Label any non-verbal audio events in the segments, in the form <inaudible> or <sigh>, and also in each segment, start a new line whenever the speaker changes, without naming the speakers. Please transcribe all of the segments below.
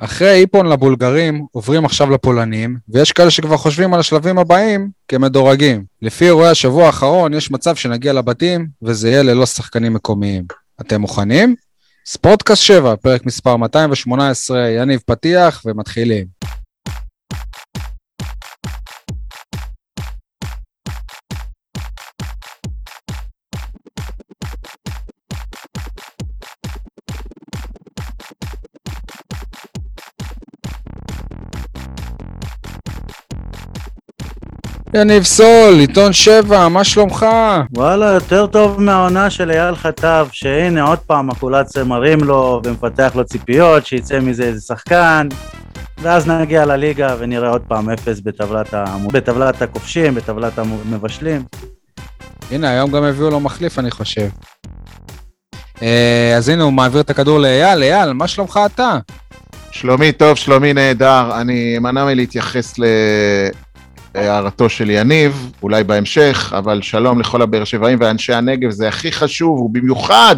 אחרי איפון לבולגרים, עוברים עכשיו לפולנים, ויש כאלה שכבר חושבים על השלבים הבאים כמדורגים. לפי אירועי השבוע האחרון, יש מצב שנגיע לבתים, וזה יהיה ללא שחקנים מקומיים. אתם מוכנים? ספורטקאסט 7, פרק מספר 218, יניב פתיח, ומתחילים. יניב סול, עיתון 7, מה שלומך?
וואלה, יותר טוב מהעונה של אייל חטב, שהנה עוד פעם הקולציה מרים לו ומפתח לו ציפיות, שיצא מזה איזה שחקן, ואז נגיע לליגה ונראה עוד פעם אפס בטבלת, המ... בטבלת הכובשים, בטבלת המבשלים.
הנה, היום גם הביאו לו מחליף, אני חושב. אה, אז הנה, הוא מעביר את הכדור לאייל. אייל, מה שלומך אתה?
שלומי טוב, שלומי נהדר. אני אמנע מלהתייחס ל... הערתו של יניב, אולי בהמשך, אבל שלום לכל הבאר שבעים ואנשי הנגב, זה הכי חשוב, ובמיוחד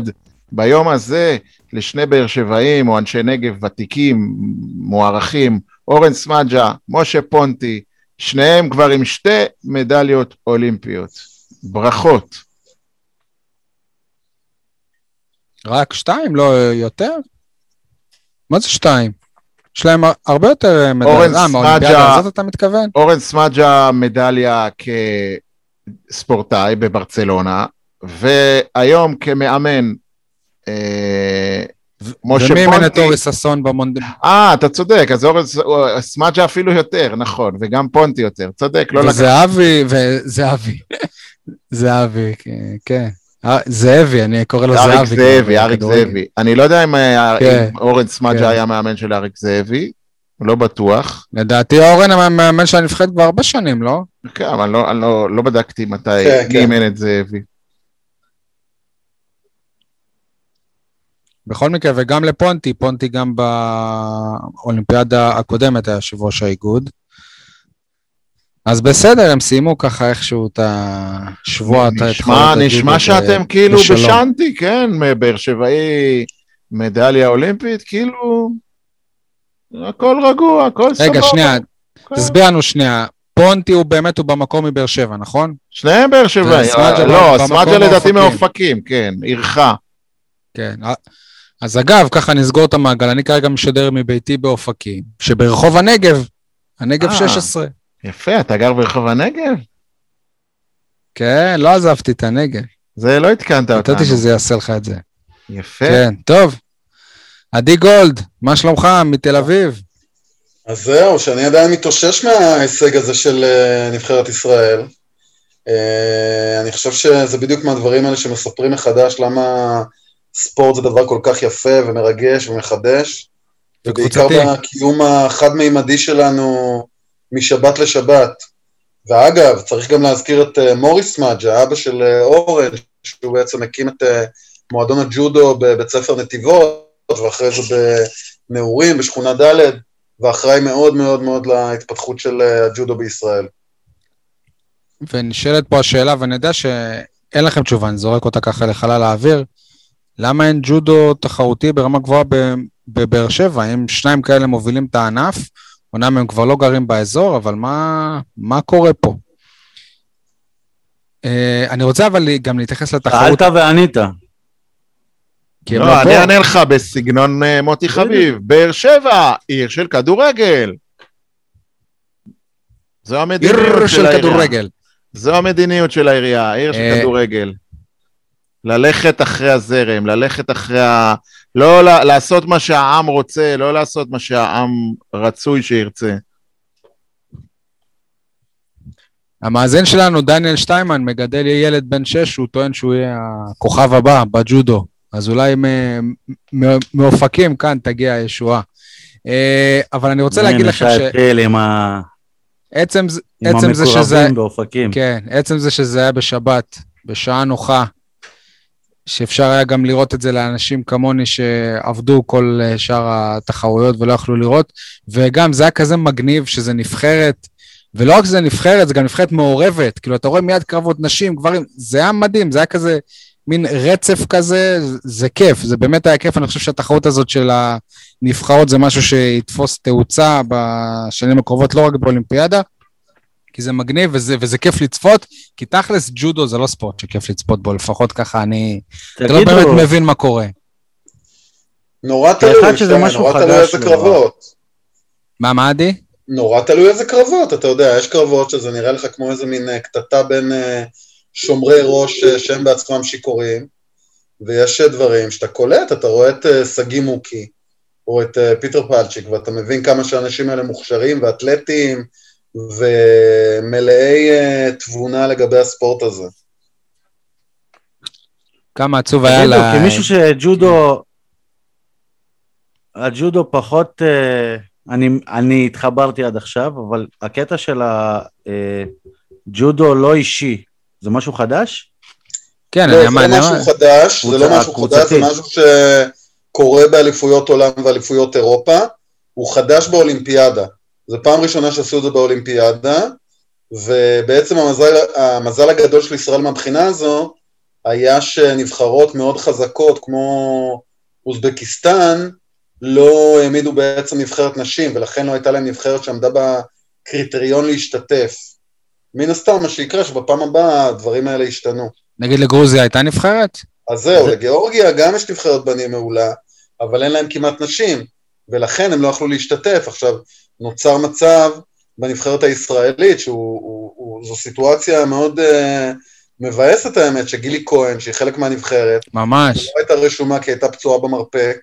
ביום הזה לשני באר שבעים או אנשי נגב ותיקים, מוערכים, אורן סמדג'ה, משה פונטי, שניהם כבר עם שתי מדליות אולימפיות. ברכות.
רק שתיים, לא יותר? מה זה שתיים? יש להם הרבה יותר מדליה.
אורן אה,
הזאת אתה מתכוון?
אורן סמדג'ה מדליה כספורטאי בברצלונה, והיום כמאמן אה,
משה פונטי. ומי את אורי ששון במונדיאל?
אה, אתה צודק, אז אורן סמדג'ה אפילו יותר, נכון, וגם פונטי יותר, צודק, לא לקחת.
וזהבי, וזהבי, <laughs> זהבי, כן. אה, זאבי, אני קורא לו זהבי.
אריק זאבי, אריק זאבי. אני לא יודע אם אה, כן, אורן סמאג'ה כן. היה מאמן של אריק זאבי, לא בטוח.
לדעתי אורן המאמן של הנבחרת כבר הרבה שנים, לא?
כן, אבל לא, לא, לא בדקתי מתי כן, אימן את זאבי.
בכל מקרה, וגם לפונטי, פונטי גם באולימפיאדה הקודמת היה יושב ראש האיגוד. אז בסדר, הם סיימו ככה איכשהו את השבוע.
נשמע, נשמע שאתם כאילו בשנטי, כן? באר שבעי מדליה אולימפית, כאילו... הכל רגוע, הכל סבבה.
רגע, שנייה, כן. תסביר לנו שנייה. פונטי הוא באמת, הוא במקום מבאר שבע, נכון?
שניהם באר שבעי. לא, סמאג'ה לדעתי מאופקים, כן, עירך.
כן, אז אגב, ככה נסגור את המעגל, אני כרגע משדר מביתי באופקים, שברחוב הנגב, הנגב 16.
יפה, אתה גר ברחוב הנגב?
כן, לא עזבתי את הנגב.
זה לא עדכנת אותנו.
נתתי שזה יעשה לך את זה.
יפה.
כן, טוב. עדי גולד, מה שלומך מתל אביב?
אז זהו, שאני עדיין מתאושש מההישג הזה של uh, נבחרת ישראל. Uh, אני חושב שזה בדיוק מהדברים האלה שמספרים מחדש למה ספורט זה דבר כל כך יפה ומרגש ומחדש. ובעיקר בקיום החד-מימדי שלנו משבת לשבת. ואגב, צריך גם להזכיר את uh, מוריס מאג', האבא של uh, אורן, שהוא בעצם הקים את uh, מועדון הג'ודו בבית ספר נתיבות, ואחרי זה בנעורים, בשכונה ד', ואחראי מאוד מאוד מאוד להתפתחות של הג'ודו בישראל.
ונשאלת פה השאלה, ואני יודע שאין לכם תשובה, אני זורק אותה ככה לחלל האוויר, למה אין ג'ודו תחרותי ברמה גבוהה בבאר שבע? אם שניים כאלה מובילים את הענף, אומנם הם כבר לא גרים באזור, אבל מה, מה קורה פה? Uh, אני רוצה אבל גם להתייחס לתחרות.
שאלת וענית.
לא, לא אני אענה לך בסגנון uh, מוטי חביב. באר שבע, עיר של כדורגל. זו המדיניות של, של כדורגל. זו המדיניות של העירייה, עיר של אה, כדורגל. ללכת אחרי הזרם, ללכת אחרי ה... לא לעשות מה שהעם רוצה, לא לעשות מה שהעם רצוי שירצה.
המאזין שלנו, דניאל שטיימן, מגדל ילד בן שש, הוא טוען שהוא יהיה הכוכב הבא בג'ודו. אז אולי מאופקים כאן תגיע הישועה. אה, אבל אני רוצה להגיד לכם ש...
עם ה...
עצם, עצם זה שזה... באופקים. כן, עצם זה שזה היה בשבת, בשעה נוחה, שאפשר היה גם לראות את זה לאנשים כמוני שעבדו כל אה, שאר התחרויות ולא יכלו לראות, וגם זה היה כזה מגניב שזה נבחרת, ולא רק שזה נבחרת, זה גם נבחרת מעורבת, כאילו אתה רואה מיד קרבות נשים, גברים, זה היה מדהים, זה היה כזה מין רצף כזה, זה כיף, זה באמת היה כיף, אני חושב שהתחרות הזאת של הנבחרות זה משהו שיתפוס תאוצה בשנים הקרובות, לא רק באולימפיאדה, כי זה מגניב וזה, וזה כיף לצפות, כי תכלס ג'ודו זה לא ספורט שכיף לצפות בו, לפחות ככה אני... אתה לא באמת מבין מה קורה.
נורא תלוי, שי, נורא תלוי איזה קרבות.
מה, מה עדי?
נורא תלוי איזה קרבות, אתה יודע, יש קרבות שזה נראה לך כמו איזה מין אה, קטטה בין uh, שומרי ראש uh, שהם בעצמם שיכורים, ויש דברים שאתה קולט, אתה רואה את שגיא מוקי, או את פיטר פלצ'יק, ואתה מבין כמה שהאנשים האלה מוכשרים ואתלטיים, ומלאי uh, תבונה לגבי הספורט הזה.
כמה עצוב היה לה...
כמישהו שג'ודו, הג'ודו פחות... Uh... אני, אני התחברתי עד עכשיו, אבל הקטע של הג'ודו לא אישי, זה משהו חדש?
כן,
לא,
אני
אמרתי. זה לא משהו חדש, זה לא משהו חדש, זה משהו שקורה באליפויות עולם ואליפויות אירופה, הוא חדש באולימפיאדה. זו פעם ראשונה שעשו את זה באולימפיאדה, ובעצם המזל, המזל הגדול של ישראל מהבחינה הזו, היה שנבחרות מאוד חזקות כמו אוזבקיסטן, לא העמידו בעצם נבחרת נשים, ולכן לא הייתה להם נבחרת שעמדה בקריטריון להשתתף. מן הסתם, מה שיקרה, שבפעם הבאה הדברים האלה ישתנו.
נגיד לגרוזיה הייתה נבחרת?
אז זהו, לגיאורגיה גם יש נבחרת בנים מעולה, אבל אין להם כמעט נשים, ולכן הם לא יכלו להשתתף. עכשיו, נוצר מצב בנבחרת הישראלית, שזו סיטואציה מאוד uh, מבאסת האמת, שגילי כהן, שהיא חלק מהנבחרת,
ממש.
לא הייתה רשומה כי הייתה פצועה במרפק,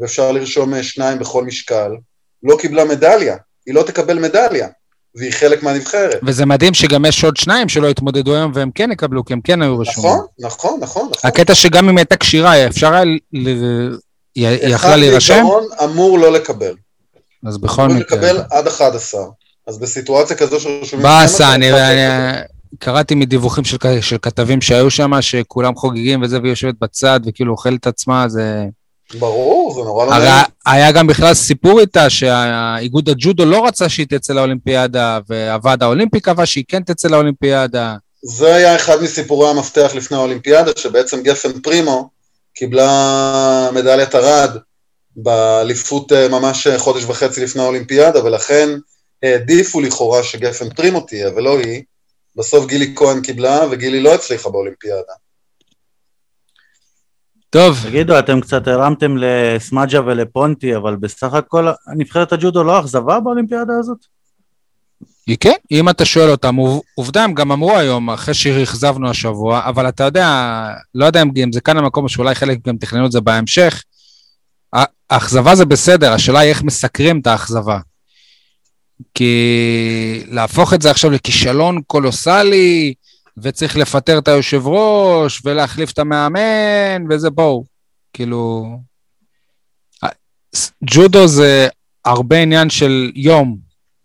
ואפשר לרשום אה, שניים בכל משקל, לא קיבלה מדליה, היא לא תקבל מדליה, והיא חלק מהנבחרת.
וזה מדהים שגם יש עוד שניים שלא התמודדו היום והם כן יקבלו, כי הם כן היו רשומים.
נכון, נכון, נכון. נכון.
הקטע שגם אם הייתה כשירה, אפשר היה, היא יכלה להירשם?
אחד בעיקרון אמור לא לקבל.
אז בכל מקרה.
אמור לקבל עד 11. אז בסיטואציה כזו שרשומים...
באסה, אני... קראתי מדיווחים של, של כתבים שהיו שם, שכולם חוגגים וזה, והיא יושבת בצד וכאילו אוכלת את עצמה, זה...
ברור, זה נורא לא
נעים. היה גם בכלל סיפור איתה שהאיגוד הג'ודו לא רצה שהיא תצא לאולימפיאדה, והוועד האולימפי קבע שהיא כן תצא לאולימפיאדה.
זה היה אחד מסיפורי המפתח לפני האולימפיאדה, שבעצם גפן פרימו קיבלה מדליית ארד באליפות אה, ממש חודש וחצי לפני האולימפיאדה, ולכן העדיפו לכאורה שגפן פרימו תהיה, ולא היא. בסוף גילי כהן קיבלה, וגילי לא הצליחה באולימפיאדה.
טוב. תגידו, אתם קצת הרמתם לסמג'ה ולפונטי, אבל בסך הכל נבחרת הג'ודו לא אכזבה באולימפיאדה הזאת?
היא כן, אם אתה שואל אותם, עובדה הם גם אמרו היום, אחרי שאכזבנו השבוע, אבל אתה יודע, לא יודע אם זה כאן המקום שאולי חלק גם תכננו את זה בהמשך, האכזבה זה בסדר, השאלה היא איך מסקרים את האכזבה. כי להפוך את זה עכשיו לכישלון קולוסלי, וצריך לפטר את היושב ראש, ולהחליף את המאמן, וזה בואו. כאילו... ג'ודו זה הרבה עניין של יום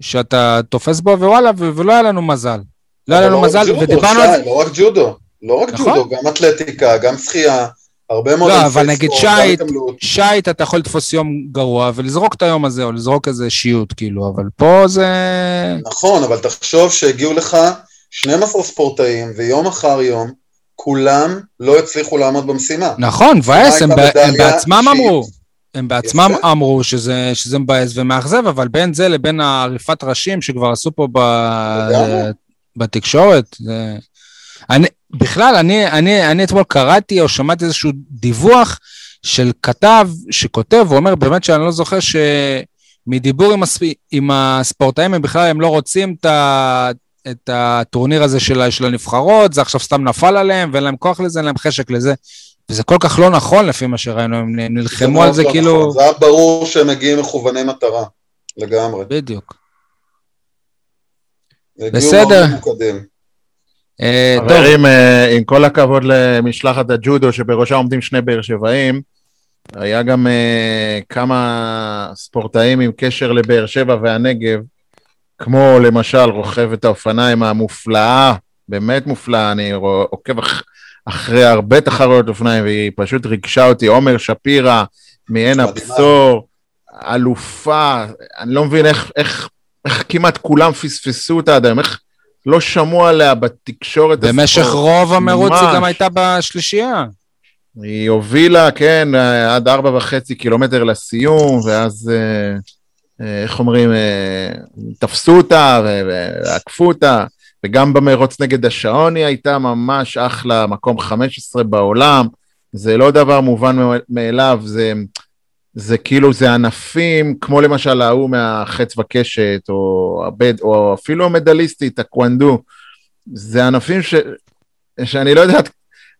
שאתה תופס בו, ווואלה, ולא היה לנו מזל. לא היה לנו לא מזל,
ודיברנו על זה. לא רק ג'ודו, לא רק נכון? ג'ודו, גם אתלטיקה, גם שחייה, הרבה מאוד...
לא, אבל נגיד שייט, שייט אתה יכול לתפוס יום גרוע ולזרוק את היום הזה, או לזרוק איזה שיוט, כאילו, אבל פה זה...
נכון, אבל תחשוב שהגיעו לך 12 ספורטאים, ויום אחר יום, כולם לא הצליחו לעמוד במשימה.
נכון, מבאס, הם, הם בעצמם שהיא... אמרו. הם בעצמם יפה. אמרו שזה, שזה מבאס ומאכזב, אבל בין זה לבין עריפת ראשים שכבר עשו פה ב... בתקשורת, זה... אני, בכלל, אני, אני, אני אתמול קראתי או שמעתי איזשהו דיווח של כתב שכותב ואומר באמת שאני לא זוכר שמדיבור עם, הספ... עם הספורטאים הם בכלל הם לא רוצים את, ה... את הטורניר הזה של, של הנבחרות, זה עכשיו סתם נפל עליהם ואין להם כוח לזה, אין להם חשק לזה. וזה כל כך לא נכון לפי מה שראינו, הם נלחמו על זה לא כאילו... נכון.
זה היה ברור שהם מגיעים מכווני מטרה, לגמרי.
בדיוק. בסדר.
אה, חברים, אה, עם כל הכבוד למשלחת הג'ודו שבראשה עומדים שני באר שבעים, היה גם uh, כמה ספורטאים עם קשר לבאר שבע והנגב, כמו למשל רוכבת האופניים המופלאה, באמת מופלאה, אני עוקב אח, אחרי הרבה תחרויות אופניים והיא פשוט ריגשה אותי, עומר שפירא מעין הבשור, אלופה, אני לא מבין איך, איך, איך כמעט כולם פספסו אותה עד היום, איך לא שמעו עליה בתקשורת.
במשך הספורט. רוב המרוץ היא גם הייתה בשלישייה.
היא הובילה, כן, עד ארבע וחצי קילומטר לסיום, ואז, אה, אה, איך אומרים, אה, תפסו אותה ועקפו אותה, וגם במרוץ נגד השעון היא הייתה ממש אחלה, מקום 15 בעולם, זה לא דבר מובן מאליו, זה, זה כאילו, זה ענפים, כמו למשל ההוא מהחץ וקשת, או, הבד, או אפילו המדליסטית, הקוונדו, זה ענפים ש, שאני לא יודע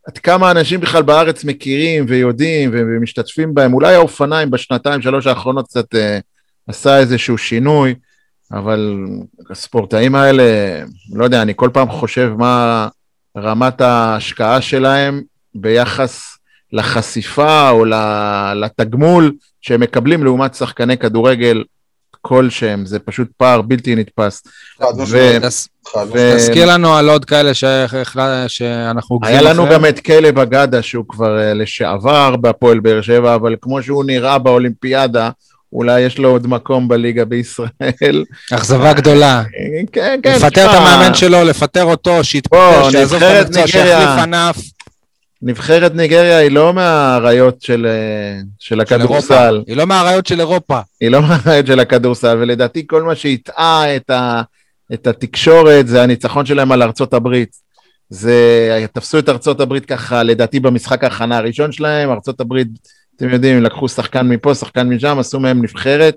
עד כמה אנשים בכלל בארץ מכירים ויודעים ומשתתפים בהם. אולי האופניים בשנתיים, שלוש האחרונות קצת אה, עשה איזשהו שינוי, אבל הספורטאים האלה, לא יודע, אני כל פעם חושב מה רמת ההשקעה שלהם ביחס לחשיפה או לתגמול שהם מקבלים לעומת שחקני כדורגל כלשהם, זה פשוט פער בלתי נתפס.
תזכיר לנו על עוד כאלה שאנחנו...
היה לנו גם את כלב אגדה שהוא כבר אה, לשעבר בהפועל באר שבע, אבל כמו שהוא נראה באולימפיאדה, אולי יש לו עוד מקום בליגה בישראל.
אכזבה גדולה.
כן, כן.
לפטר את המאמן שלו, לפטר אותו, שיתפטר, שיעזוב את המקצוע, שיחליף ענף.
נבחרת ניגריה היא לא מהאריות של, אה, של הכדורסל.
היא לא מהאריות של אירופה.
היא לא מהאריות של הכדורסל, ולדעתי כל מה שהטעה את, ה, את התקשורת זה הניצחון שלהם על ארצות הברית. זה, תפסו את ארצות הברית ככה, לדעתי במשחק ההכנה הראשון שלהם, ארצות הברית, אתם יודעים, לקחו שחקן מפה, שחקן משם, עשו מהם נבחרת.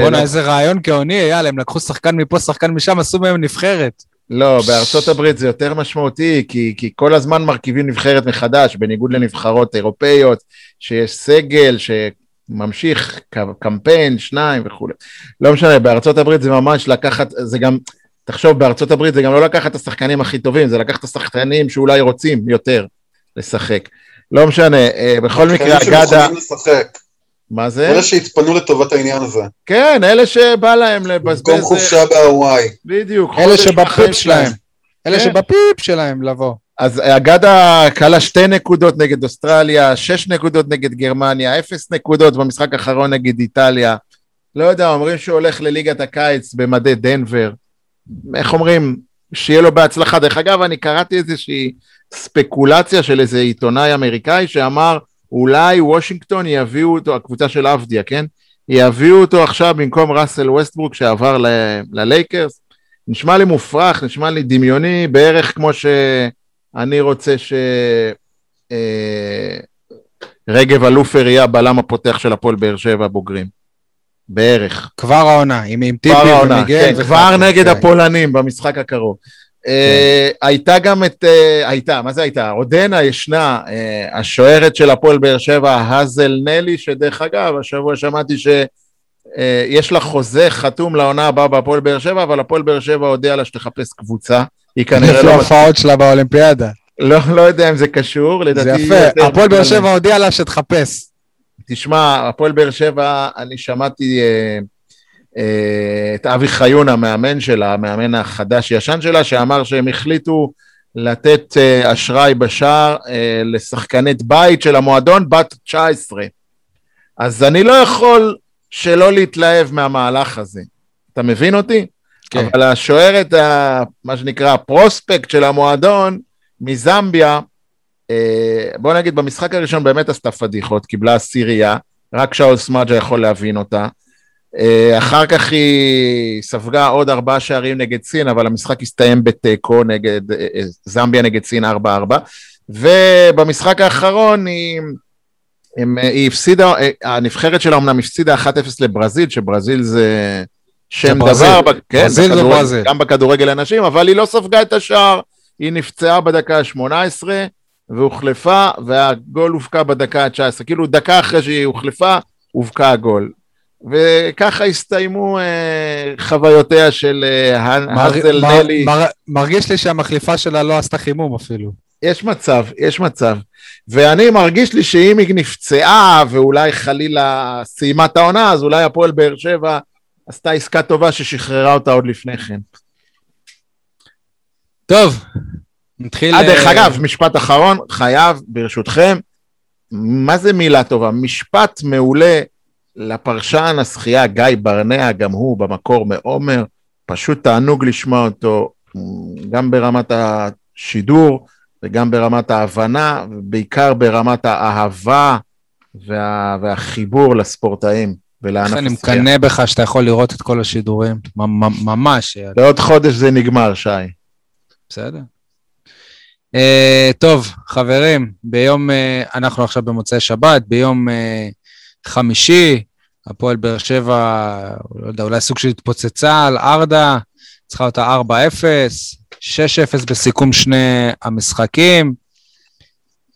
בואנה, איזה רעיון גאוני, אייל, הם לקחו שחקן מפה, שחקן משם, עשו מהם נבחרת.
לא, בארצות הברית זה יותר משמעותי, כי, כי כל הזמן מרכיבים נבחרת מחדש, בניגוד לנבחרות אירופאיות, שיש סגל שממשיך קמפיין, שניים וכולי. לא משנה, בארצות הברית זה ממש לקחת, זה גם, תחשוב, בארצות הברית זה גם לא לקחת את השחקנים הכי טובים, זה לקחת את השחקנים שאולי רוצים יותר לשחק. לא משנה, אה, בכל מקרה, אגדה... מה זה?
אלה שהתפנו לטובת העניין הזה.
כן, אלה שבא להם לבזבז...
במקום חופשה בהוואי.
בדיוק.
אלה שבפיפ שלהם. אלה כן. שבפיפ שלהם לבוא.
אז אגדה כלה שתי נקודות נגד אוסטרליה, שש נקודות נגד גרמניה, אפס נקודות במשחק האחרון נגד איטליה. לא יודע, אומרים שהוא הולך לליגת הקיץ במדי דנבר. איך אומרים? שיהיה לו בהצלחה. דרך אגב, אני קראתי איזושהי ספקולציה של איזה עיתונאי אמריקאי שאמר אולי וושינגטון יביאו אותו, הקבוצה של אבדיה, כן? יביאו אותו עכשיו במקום ראסל ווסטברוק שעבר ללייקרס. נשמע לי מופרך, נשמע לי דמיוני, בערך כמו שאני רוצה ש... אה, רגב אלופר יהיה הבלם הפותח של הפועל באר שבע בוגרים. בערך.
כבר העונה, עם, עם טיבי
ומיגל. כן, כבר נגד כן. הפולנים במשחק הקרוב. אה, הייתה גם את, אה, הייתה, מה זה הייתה? עודנה ישנה, אה, השוערת של הפועל באר שבע, האזל נלי, שדרך אגב, השבוע שמעתי שיש לה חוזה חתום לעונה הבאה בהפועל באר שבע, אבל הפועל באר שבע הודיעה לה שתחפש קבוצה.
היא כנראה לא... ההופעות שלה באולימפיאדה.
לא, לא יודע אם זה קשור, לדעתי...
זה יפה, הפועל באר שבע הודיעה לה שתחפש.
תשמע, הפועל באר שבע, אני שמעתי... את אבי חיון, המאמן שלה, המאמן החדש-ישן שלה, שאמר שהם החליטו לתת אה, אשראי בשער אה, לשחקנית בית של המועדון בת 19. אז אני לא יכול שלא להתלהב מהמהלך הזה. אתה מבין אותי? כן. אבל השוערת, מה שנקרא הפרוספקט של המועדון מזמביה, בוא נגיד במשחק הראשון באמת עשתה פדיחות, קיבלה עשירייה, רק שאול סמאג'ה יכול להבין אותה. אה, אחר כך היא ספגה עוד ארבעה שערים נגד סין, אבל המשחק הסתיים בתיקו נגד, אה, אה, זמביה נגד סין 4-4, ובמשחק האחרון היא, הם, היא הפסידה, הנבחרת שלה אמנם הפסידה 1-0 לברזיל, שברזיל זה שם דבר, כן, ברזיל זה ברזיל. גם בכדורגל הנשים, אבל היא לא ספגה את השער, היא נפצעה בדקה ה-18, והוחלפה, והגול הובקע בדקה ה-19, כאילו דקה אחרי שהיא הוחלפה, הובקע הגול. וככה הסתיימו אה, חוויותיה של אה, האזל מר, נלי. מר,
מרגיש לי שהמחליפה שלה לא עשתה חימום אפילו.
יש מצב, יש מצב. ואני מרגיש לי שאם היא נפצעה ואולי חלילה סיימה את העונה, אז אולי הפועל באר שבע עשתה עסקה טובה ששחררה אותה עוד לפני כן.
טוב, נתחיל...
אה, דרך אגב, משפט אחרון, חייב, ברשותכם, מה זה מילה טובה? משפט מעולה לפרשן השחייה גיא ברנע, גם הוא במקור מעומר, פשוט תענוג לשמוע אותו, גם ברמת השידור, וגם ברמת ההבנה, ובעיקר ברמת האהבה וה, והחיבור לספורטאים ולענף
אני
השחייה.
מקנא בך שאתה יכול לראות את כל השידורים. ממ- ממ- ממש.
בעוד חודש זה נגמר, שי.
בסדר. Uh, טוב, חברים, ביום, uh, אנחנו עכשיו במוצאי שבת, ביום uh, חמישי, הפועל באר שבע, לא יודע, אולי סוג של התפוצצה על ארדה, צריכה אותה 4-0, 6-0 בסיכום שני המשחקים.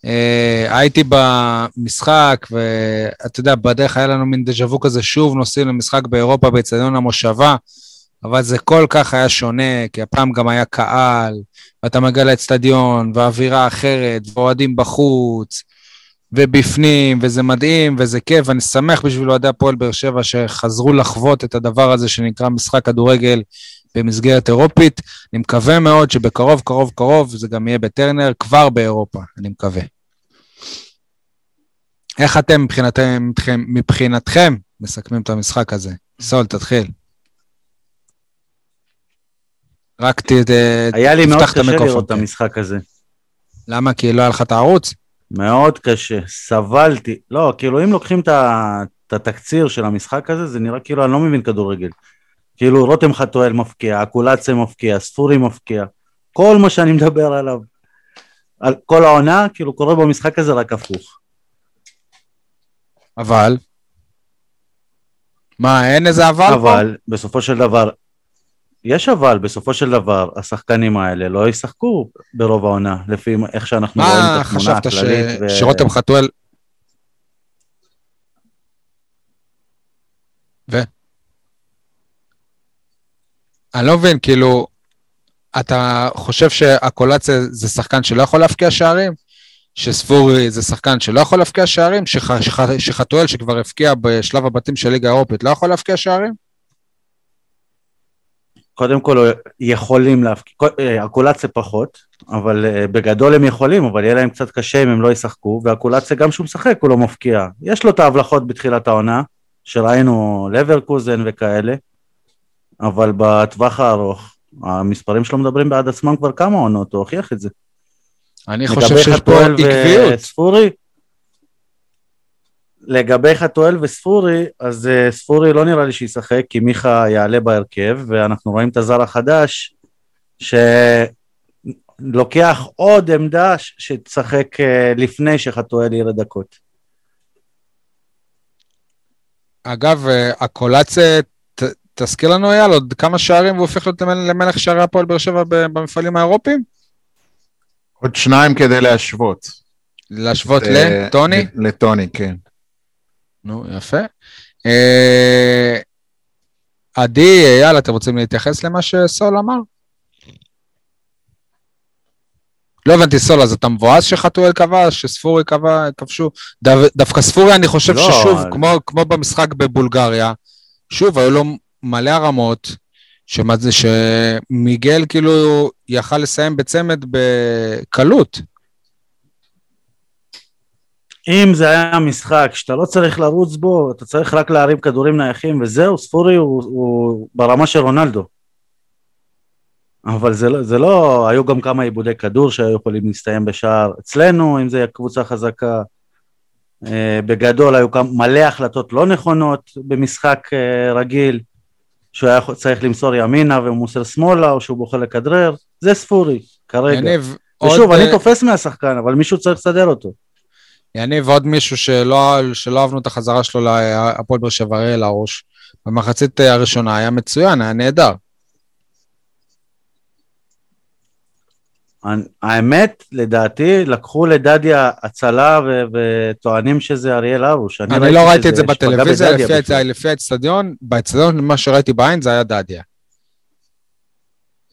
Uh, הייתי במשחק, ואתה יודע, בדרך היה לנו מין דז'ה וו כזה, שוב נוסעים למשחק באירופה, באצטדיון המושבה, אבל זה כל כך היה שונה, כי הפעם גם היה קהל, ואתה מגיע לאצטדיון, ואווירה אחרת, ואוהדים בחוץ, ובפנים, וזה מדהים, וזה כיף, ואני שמח בשביל אוהדי הפועל באר שבע שחזרו לחוות את הדבר הזה שנקרא משחק כדורגל במסגרת אירופית. אני מקווה מאוד שבקרוב, קרוב, קרוב, זה גם יהיה בטרנר, כבר באירופה, אני מקווה. איך אתם מבחינתכם, מבחינתכם מסכמים את המשחק הזה? סול, תתחיל. רק ת...
היה לי מאוד קשה לראות את. המשחק הזה.
למה? כי לא היה לך את הערוץ?
מאוד קשה, סבלתי. לא, כאילו אם לוקחים את התקציר של המשחק הזה, זה נראה כאילו אני לא מבין כדורגל. כאילו רותם חתואל מפקיע, אקולציה מפקיע, ספורי מפקיע, כל מה שאני מדבר עליו, על כל העונה, כאילו קורה במשחק הזה רק הפוך.
אבל... מה, אין איזה אבל, פה?
אבל בסופו של דבר, יש אבל, בסופו של דבר, השחקנים האלה לא ישחקו ברוב העונה, לפי איך שאנחנו רואים
מה
את התמונה
חשבת ש...
הכללית. ו-
שרותם חתואל... ו? אני לא מבין, כאילו, אתה חושב שהקולציה זה שחקן שלא יכול להבקיע שערים? שספורי זה שחקן שלא יכול להבקיע שערים? שח... שח... שחתואל שכבר הבקיע בשלב הבתים של ליגה האירופית לא יכול להבקיע שערים?
קודם כל יכולים להפקיע, אה, אקולציה פחות, אבל אה, בגדול הם יכולים, אבל יהיה להם קצת קשה אם הם לא ישחקו, ואקולציה גם כשהוא משחק הוא לא מפקיע. יש לו את ההבלחות בתחילת העונה, שראינו לברקוזן וכאלה, אבל בטווח הארוך, המספרים שלו מדברים בעד עצמם כבר כמה עונות, הוא הוכיח את זה.
אני חושב
לגבי
שיש פה
חתואל
עקביות.
וספורי, לגבי חתואל וספורי, אז uh, ספורי לא נראה לי שישחק, כי מיכה יעלה בהרכב, ואנחנו רואים את הזר החדש, שלוקח עוד עמדה שתשחק uh, לפני שחתואל ירד דקות.
אגב, אה, הקולציה, ת- תזכיר לנו אייל, עוד כמה שערים והוא הופך להיות למל- למלך שערי הפועל באר שבע במפעלים האירופיים?
עוד שניים כדי להשוות.
להשוות לטוני?
לטוני, כן.
נו, יפה. אה, עדי, אייל, אתם רוצים להתייחס למה שסול אמר? לא הבנתי, סול, אז אתה מבואס שחתואל כבש, שספורי כבש, כבשו? דו- דווקא ספורי, אני חושב
לא,
ששוב,
אבל-
כמו, כמו במשחק בבולגריה, שוב, היו לו מלא הרמות, שמה זה שמיגל כאילו יכל לסיים בצמד בקלות.
אם זה היה משחק שאתה לא צריך לרוץ בו, אתה צריך רק להרים כדורים נייחים וזהו, ספורי הוא, הוא ברמה של רונלדו. אבל זה לא, זה לא, היו גם כמה עיבודי כדור שהיו יכולים להסתיים בשער אצלנו, אם זה קבוצה חזקה. אה, בגדול היו כמה, מלא החלטות לא נכונות במשחק אה, רגיל, שהוא היה צריך למסור ימינה והוא מוסר שמאלה, או שהוא בוחר לכדרר, זה ספורי, כרגע.
יניב,
ושוב,
עוד,
אני
אה,
תופס מהשחקן, אבל מישהו צריך לסדר אותו.
יניב עוד מישהו שלא, שלא אהבנו את החזרה שלו להפועל באר שבע, אריאל הרוש. במחצית הראשונה היה מצוין, היה נהדר.
האמת, לדעתי, לקחו לדדיה הצלה ו- וטוענים שזה אריאל הרוש.
אני לא ראיתי את זה בטלוויזיה, לפי האצטדיון, באצטדיון, מה שראיתי בעין זה היה דדיה.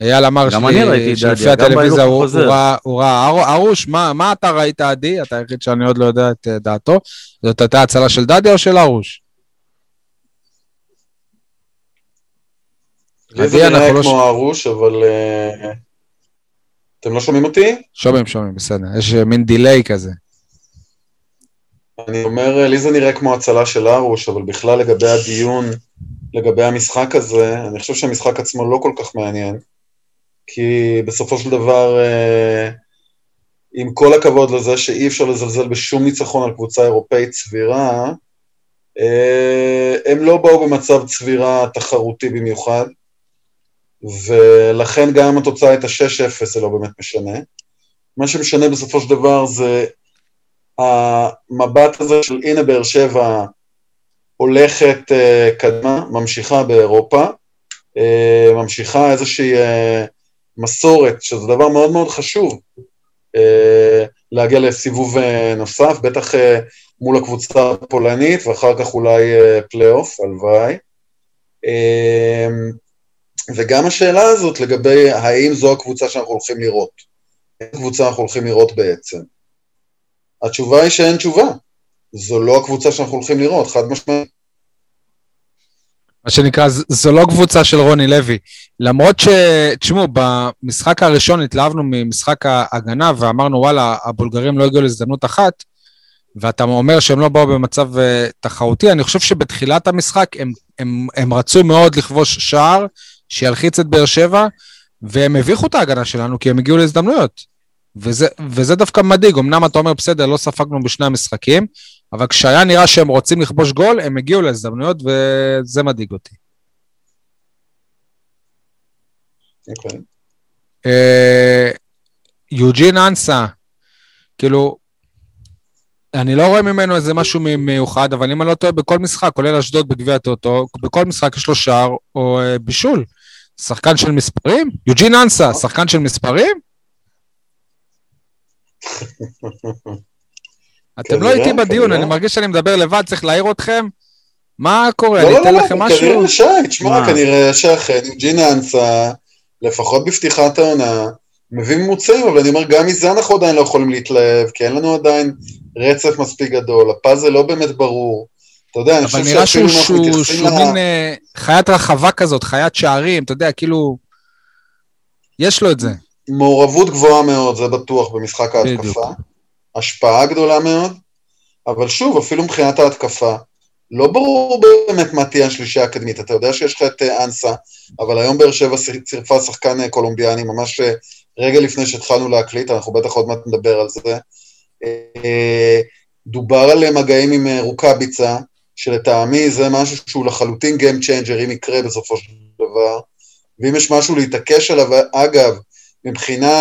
אייל אמר שלפי הטלוויזיה הוא ראה- ארוש, מה אתה ראית עדי? אתה היחיד שאני עוד לא יודע את אה, דעתו. זאת הייתה הצלה של דדיה או של ארוש?
לי זה
עדי,
נראה
אנחנו לא
כמו הרוש, אבל... אה, אתם לא שומעים אותי?
שומעים, שומעים, בסדר. יש אה, מין דיליי כזה.
אני אומר, לי זה נראה כמו הצלה של הרוש, אבל בכלל לגבי הדיון, לגבי המשחק הזה, אני חושב שהמשחק עצמו לא כל כך מעניין, כי בסופו של דבר, אה, עם כל הכבוד לזה שאי אפשר לזלזל בשום ניצחון על קבוצה אירופאית סבירה, אה, הם לא באו במצב צבירה תחרותי במיוחד, ולכן גם אם התוצאה הייתה 6-0 זה לא באמת משנה. מה שמשנה בסופו של דבר זה המבט הזה של הנה באר שבע הולכת uh, קדמה, ממשיכה באירופה, ממשיכה איזושהי מסורת, שזה דבר מאוד מאוד חשוב, uh, להגיע לסיבוב uh, נוסף, בטח uh, מול הקבוצה הפולנית, ואחר כך אולי uh, פלייאוף, הלוואי. וגם השאלה הזאת לגבי האם זו הקבוצה שאנחנו הולכים לראות. איזה קבוצה אנחנו הולכים לראות בעצם? התשובה היא שאין תשובה. זו לא הקבוצה שאנחנו הולכים לראות, חד משמעית.
מה שנקרא, זו לא קבוצה של רוני לוי. למרות ש... תשמעו, במשחק הראשון התלהבנו ממשחק ההגנה ואמרנו, וואלה, הבולגרים לא הגיעו להזדמנות אחת, ואתה אומר שהם לא באו במצב uh, תחרותי, אני חושב שבתחילת המשחק הם, הם, הם רצו מאוד לכבוש שער שילחיץ את באר שבע, והם הביכו את ההגנה שלנו כי הם הגיעו להזדמנויות. וזה, וזה דווקא מדאיג, אמנם אתה אומר, בסדר, לא ספגנו בשני המשחקים, אבל כשהיה נראה שהם רוצים לכבוש גול, הם הגיעו להזדמנויות, וזה מדאיג אותי.
אוקיי.
אה, יוג'ין אנסה, כאילו, אני לא רואה ממנו איזה משהו מיוחד, אבל אם אני לא טועה, בכל משחק, כולל אשדוד בגביע הטוטו, בכל משחק יש לו שער או אה, בישול. שחקן של מספרים? יוג'ין אנסה, שחקן של מספרים? <laughs> אתם לא איתי בדיון, אני מרגיש שאני מדבר לבד, צריך להעיר אתכם. מה קורה? אני
לא,
אתן
לא,
לכם
לא,
משהו?
כנראה שי, תשמע, כנראה שאכן יוג'ין אנסה, לפחות בפתיחת העונה, מביא ממוצעים, אבל אני אומר, גם מזה אנחנו עדיין לא יכולים להתלהב, כי אין לנו עדיין רצף מספיק גדול, הפאזל לא באמת ברור. אתה יודע, אני
אבל
חושב
נראה
שאפילו
שהוא,
אם אנחנו
שהוא,
מתייחסים
שהוא
ל...
מין אה, חיית רחבה כזאת, חיית שערים, אתה יודע, כאילו... יש לו את זה.
מעורבות גבוהה מאוד, זה בטוח, במשחק ההתקפה.
בדיוק.
השפעה גדולה מאוד, אבל שוב, אפילו מבחינת ההתקפה, לא ברור באמת מה תהיה השלישייה הקדמית. אתה יודע שיש לך את אה, אנסה, אבל היום באר שבע צירפה שחקן אה, קולומביאני, ממש אה, רגע לפני שהתחלנו להקליט, אנחנו בטח עוד מעט נדבר על זה. דובר על מגעים עם רוקאביצה, שלטעמי זה משהו שהוא לחלוטין Game Changer, אם יקרה בסופו של דבר. ואם יש משהו להתעקש עליו, אגב, מבחינה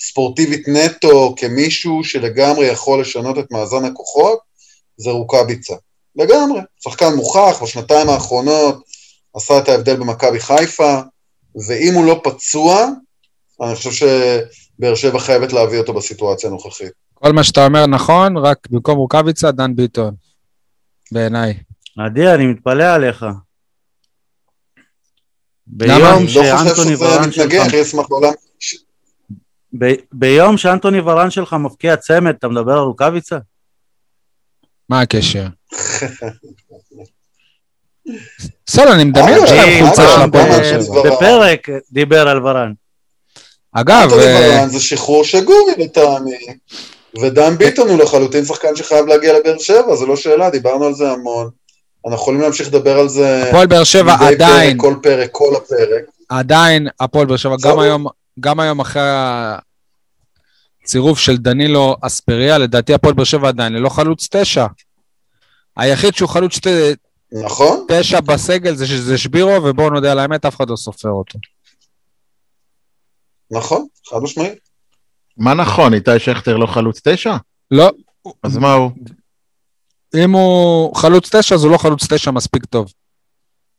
ספורטיבית נטו, כמישהו שלגמרי יכול לשנות את מאזן הכוחות, זה רוקאביצה. לגמרי. שחקן מוכח, בשנתיים האחרונות עשה את ההבדל במכבי חיפה, ואם הוא לא פצוע, אני חושב שבאר שבע חייבת להביא אותו בסיטואציה הנוכחית.
כל מה שאתה אומר נכון, רק במקום רוקאביצה, דן ביטון. בעיניי.
עדי, אני מתפלא עליך.
למה?
ביום
אני לא חושב
שאנטוני
שזה
שלך...
מתנגח, יש אשמח בעולם.
ב- ביום שאנטוני ורן שלך מפקיע צמד, אתה מדבר על רוקאביצה?
מה הקשר? <laughs> בסדר, אני מדמיין
אה,
שלהם
אה,
חולצה
אה,
של
אה,
הפועל באר שבע.
בפרק דיבר על ורן.
אגב,
אנטוני ורן זה שחרור שגוי לטעמי, ודן ביטון הוא לחלוטין שחקן שחייב להגיע לבאר שבע, זו לא שאלה, דיברנו על זה המון. אנחנו יכולים להמשיך לדבר על זה
הפועל באר שבע עדיין,
פרק, כל פרק, כל הפרק.
עדיין הפועל באר שבע, גם. היום, גם היום אחרי הצירוף של דנילו אספריה, לדעתי הפועל באר שבע עדיין ללא חלוץ תשע. היחיד שהוא חלוץ שתי-
נכון?
תשע בסגל זה, זה שבירו, ובואו נודה על האמת, אף אחד לא סופר אותו.
נכון, חד משמעית.
מה נכון, איתי שכטר לא חלוץ תשע?
לא,
אז מה הוא?
אם הוא חלוץ תשע, אז הוא לא חלוץ תשע מספיק טוב.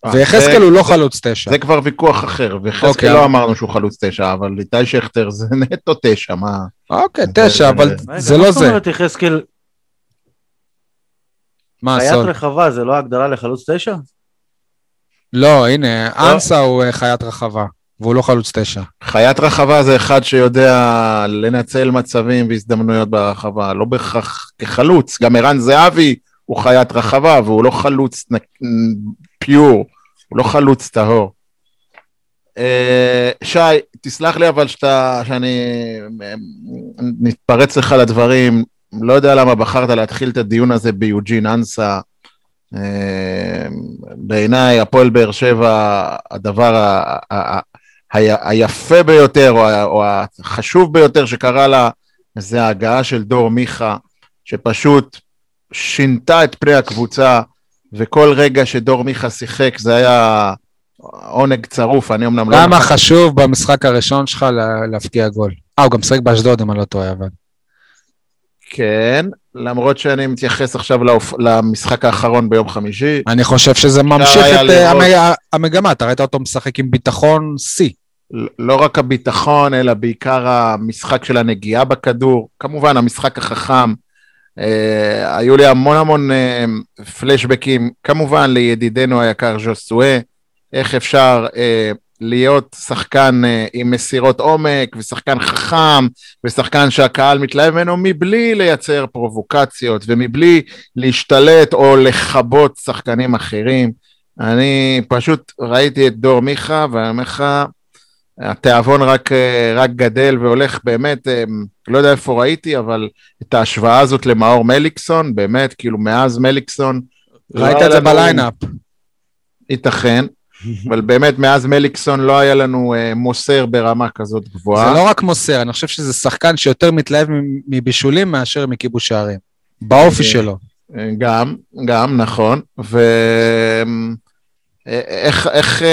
אה,
ויחזקאל
זה-
הוא לא חלוץ תשע.
זה כבר ויכוח אחר, ויחזקאל
אוקיי,
לא אמרנו שהוא חלוץ תשע, אבל איתי שכטר זה <laughs> נטו תשע, מה?
אוקיי,
זה-
תשע, אבל
רגע,
זה
מה
לא
זאת
זה.
אומרת יחזקאל,
מה,
חיית
סול?
רחבה זה לא הגדרה לחלוץ תשע?
לא, הנה, אנסה הוא אה, חיית רחבה, והוא לא חלוץ תשע.
חיית רחבה זה אחד שיודע לנצל מצבים והזדמנויות ברחבה, לא בהכרח כחלוץ. גם ערן זהבי הוא חיית רחבה, והוא לא חלוץ. פיור, הוא לא חלוץ טהור. אה, שי, תסלח לי אבל שאתה, שאני אה, נתפרץ לך לדברים, לא יודע למה בחרת להתחיל את הדיון הזה ביוג'ין אנסה. אה, בעיניי, הפועל באר שבע, הדבר ה- ה- ה- היפה ביותר, או או החשוב ביותר שקרה לה זה ההגעה של דור מיכה, שפשוט שינתה את פני הקבוצה, וכל רגע שדור מיכה שיחק זה היה עונג צרוף, אני אמנם לא...
למה חשוב במשחק הראשון שלך לה- להבקיע גול? אה, הוא גם משחק באשדוד, אם אני לא טועה, אבל...
כן, למרות שאני מתייחס עכשיו לאופ... למשחק האחרון ביום חמישי.
אני חושב שזה ממשיך את אה,
לראות.
המ- המגמה, אתה ראית אותו משחק עם ביטחון שיא.
לא רק הביטחון, אלא בעיקר המשחק של הנגיעה בכדור. כמובן, המשחק החכם. אה, היו לי המון המון אה, פלשבקים, כמובן לידידנו היקר ז'וסואה, איך אפשר אה, להיות שחקן אה, עם מסירות עומק, ושחקן חכם, ושחקן שהקהל מתלהב ממנו, מבלי לייצר פרובוקציות, ומבלי להשתלט או לכבות שחקנים אחרים. אני פשוט ראיתי את דור מיכה, ואני אומר לך, התיאבון רק, אה, רק גדל והולך באמת, אה, לא יודע איפה ראיתי, אבל את ההשוואה הזאת למאור מליקסון, באמת, כאילו מאז מליקסון. לא
ראית את זה בליינאפ.
ייתכן, <laughs> אבל באמת מאז מליקסון לא היה לנו אה, מוסר ברמה כזאת גבוהה.
זה לא רק מוסר, אני חושב שזה שחקן שיותר מתלהב מבישולים מאשר מכיבוש שערים. באופי שלו.
גם, גם, נכון. ואיך, איך,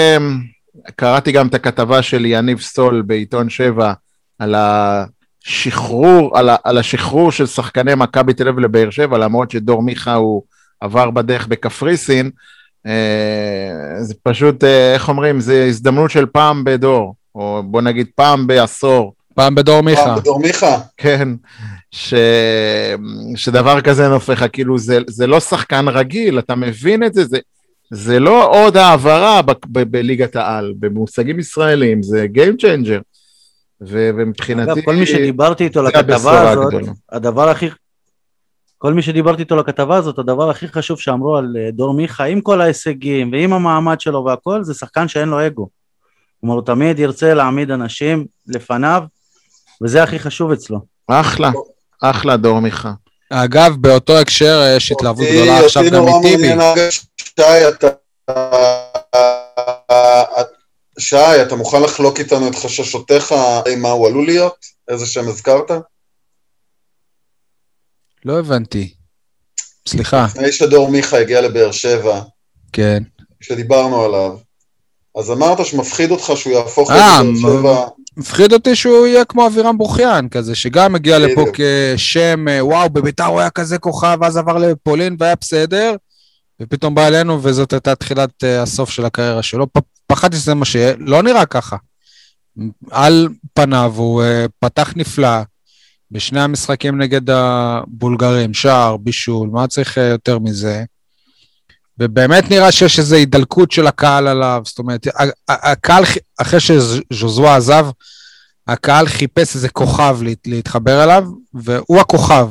קראתי גם את הכתבה של יניב סול בעיתון שבע על השחרור, על, ה, על השחרור של שחקני מכבי תל אביב לבאר שבע, למרות שדור מיכה הוא עבר בדרך בקפריסין. אה, זה פשוט, אה, איך אומרים, זה הזדמנות של פעם בדור, או בוא נגיד פעם בעשור.
פעם בדור מיכה.
פעם בדור מיכה.
כן, ש... שדבר כזה נופך כאילו זה, זה לא שחקן רגיל, אתה מבין את זה, זה, זה לא עוד העברה ב, ב, בליגת העל, במושגים ישראלים, זה Game Changer. ו, ומבחינתי...
אגב, כל מי שדיברתי איתו לכתבה הזאת,
הגדולה.
הדבר הכי... כל מי שדיברתי איתו לכתבה הזאת, הדבר הכי חשוב שאמרו על אה, דור מיכה, עם כל ההישגים ועם המעמד שלו והכל, זה שחקן שאין לו אגו. כלומר, הוא תמיד ירצה להעמיד אנשים לפניו, וזה הכי חשב אצלו.
אחלה, אחלה דור מיכה.
אגב, באותו הקשר אה, יש התלהבות גדולה עכשיו גם מטיבי.
שי, אתה... שי, אתה מוכן לחלוק איתנו את חששותיך מה הוא עלול להיות? איזה שם הזכרת?
לא הבנתי. סליחה,
לפני שדור מיכה הגיע לבאר שבע,
כן.
כשדיברנו עליו, אז אמרת שמפחיד אותך שהוא יהפוך
אה,
את באר שבע...
מפחיד אותי שהוא יהיה כמו אבירם ברוכיאן כזה, שגם הגיע לפה. כשם, אה, וואו, בביתר הוא היה כזה כוכב, ואז עבר לפולין והיה בסדר, ופתאום בא אלינו וזאת הייתה תחילת אה, הסוף של הקריירה שלו. פחדתי שזה מה שיהיה, לא נראה ככה. על פניו הוא אה, פתח נפלא בשני המשחקים נגד הבולגרים, שער, בישול, מה צריך אה, יותר מזה? ובאמת נראה שיש איזו הידלקות של הקהל עליו, זאת אומרת, הקהל, אחרי שז'וזואה עזב, הקהל חיפש איזה כוכב להת- להתחבר אליו, והוא הכוכב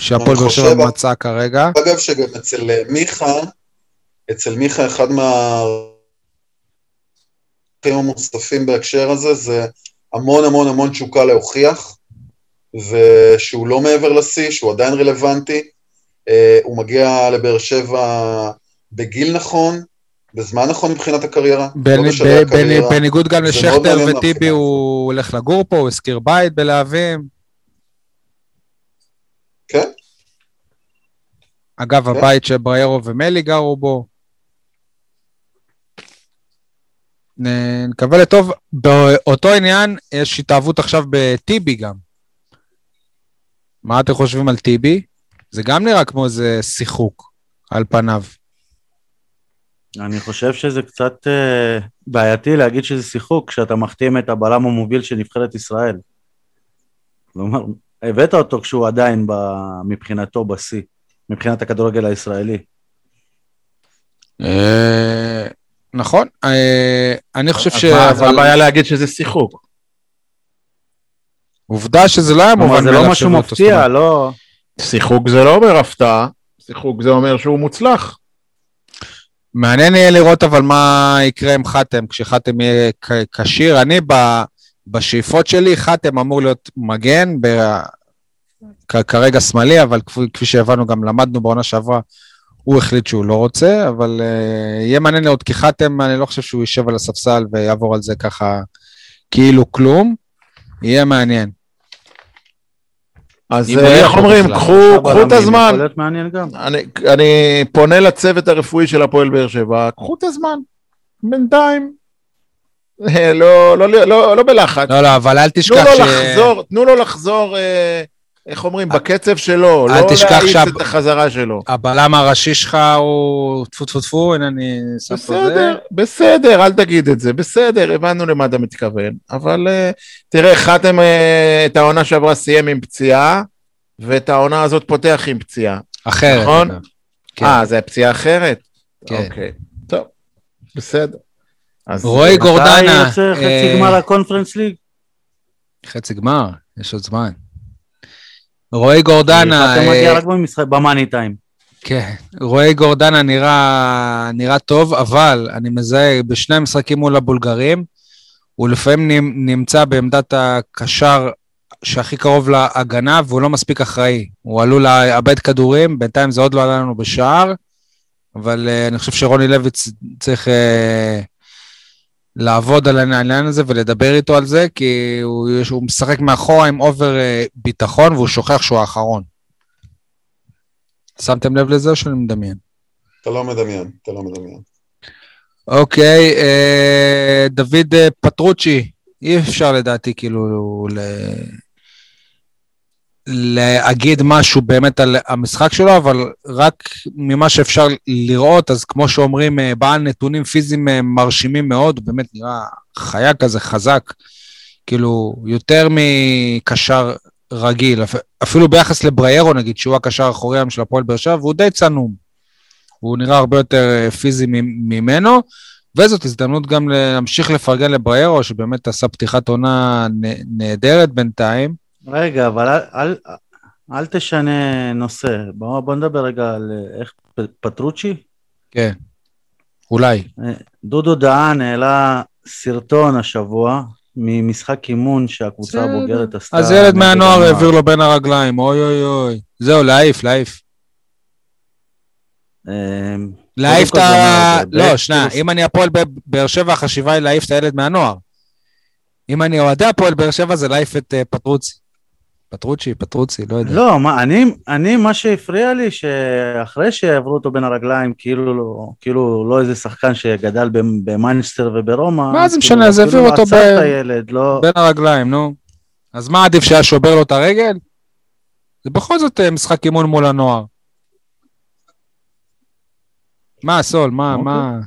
שהפועל באר שבע מצא כרגע.
אגב, שגם אצל אה, מיכה, אצל מיכה אחד מהערכים המוצטפים בהקשר הזה, זה המון המון המון תשוקה להוכיח, ושהוא לא מעבר לשיא, שהוא עדיין רלוונטי. אה, הוא מגיע לבאר שבע בגיל נכון, בזמן נכון מבחינת הקריירה. לא
בניגוד גם לשכטר וטיבי, הוא הולך לגור פה, הוא השכיר בית בלהבים.
כן,
אגב,
כן.
הבית שבריירו ומלי גרו בו. נקווה לטוב. באותו עניין, יש התאהבות עכשיו בטיבי גם. מה אתם חושבים על טיבי? זה גם נראה כמו איזה שיחוק, על פניו.
אני חושב שזה קצת אה, בעייתי להגיד שזה שיחוק כשאתה מחתים את הבלם המוביל של נבחרת ישראל. כלומר, הבאת אותו כשהוא עדיין ב, מבחינתו בשיא, מבחינת הכדורגל הישראלי.
אה, נכון, אה, אני חושב ש...
אז הבעיה להגיד שזה שיחוק.
עובדה שזה לא היה מובן
זה לא משהו מפתיע, לא...
שיחוק זה לא אומר הפתעה, שיחוק זה אומר שהוא מוצלח.
מעניין יהיה לראות אבל מה יקרה עם חתם, כשחתם יהיה כשיר. אני ב- בשאיפות שלי, חתם אמור להיות מגן, כרגע שמאלי, אבל כפי, כפי שהבנו, גם למדנו בעונה שעברה, הוא החליט שהוא לא רוצה, אבל uh, יהיה מעניין לראות, כי חתם, אני לא חושב שהוא יישב על הספסל ויעבור על זה ככה כאילו כלום. יהיה מעניין.
אז אה, איך
יכול
אומרים. קחו קחו את הזמן. אני, אני פונה לצוות הרפואי של הפועל באר שבע, קחו את הזמן, בינתיים. אה, לא, לא, לא, לא בלחץ.
לא, לא, אבל אל
תנו
תשכח
לו
ש...
לחזור, תנו לו לחזור, אה, איך אומרים, בקצב שלו, לא
תשכח
להאיץ את החזרה שלו.
הבלם הראשי שלך הוא טפו טפו טפו, הנה אני שם פה זה.
בסדר, בסדר, אל תגיד את זה, בסדר, הבנו למה אתה מתכוון, אבל אה, תראה, חתם אה, את העונה שעברה סיים עם פציעה, ואת העונה הזאת פותח עם פציעה.
אחרת.
נכון?
כן.
אה, זה פציעה אחרת?
כן.
אוקיי, טוב, בסדר.
רועי
אה,
גורדנה.
מתי יוצא חצי
אה,
גמר הקונפרנס ליג?
חצי גמר, יש עוד זמן. רועי גורדנה,
אתה מגיע
אה,
רק במשחק, במאני טיים.
כן, רועי גורדנה נראה, נראה טוב, אבל אני מזהה בשני המשחקים מול הבולגרים, הוא לפעמים נמ- נמצא בעמדת הקשר שהכי קרוב להגנה, והוא לא מספיק אחראי. הוא עלול לאבד כדורים, בינתיים זה עוד לא עלה לנו בשער, אבל uh, אני חושב שרוני לוי צריך uh, לעבוד על העניין הזה ולדבר איתו על זה, כי הוא, הוא משחק מאחורה עם אובר uh, ביטחון, והוא שוכח שהוא האחרון. שמתם לב לזה או שאני מדמיין?
אתה לא מדמיין, אתה לא מדמיין.
אוקיי, אה, דוד אה, פטרוצ'י, אי אפשר לדעתי כאילו ל... להגיד משהו באמת על המשחק שלו, אבל רק ממה שאפשר לראות, אז כמו שאומרים, אה, בעל נתונים פיזיים אה, מרשימים מאוד, באמת נראה חיה כזה חזק, כאילו יותר מקשר רגיל, אפ- אפילו ביחס לבריירו נגיד, שהוא הקשר האחורי היום של הפועל באר שבע, והוא די צנום. הוא נראה הרבה יותר אה, פיזי ממנו, וזאת הזדמנות גם להמשיך לפרגן לבריירו, שבאמת עשה פתיחת עונה נהדרת בינתיים.
רגע, אבל אל, אל, אל תשנה נושא. בוא, בוא נדבר רגע על אה, איך פטרוצ'י.
כן, אולי.
אה, דודו דהן העלה סרטון השבוע ממשחק אימון שהקבוצה. הבוגרת עשתה.
אז ילד מהנוער
הנוער.
העביר לו בין הרגליים, אוי אוי אוי. זהו, להעיף, להעיף.
אה,
להעיף את ה... לא, שנייה, אם אני הפועל באר שבע, החשיבה היא להעיף את הילד מהנוער. אם אני אוהדי הפועל באר שבע, זה להעיף את פטרוצי. פטרוצ'י, פטרוצי, לא יודע.
לא, מה, אני, אני, מה שהפריע לי, שאחרי שעברו אותו בין הרגליים, כאילו, כאילו לא איזה שחקן שגדל במ- במנצ'סטר וברומא.
מה זה
כאילו,
משנה, אז
אפילו
העבירו אותו
עצר
ב-
הילד, לא...
בין הרגליים, נו. אז מה עדיף שהיה שובר לו את הרגל? זה בכל זאת אה, משחק אימון מול הנוער. מה, סול, מה,
אוקיי.
מה...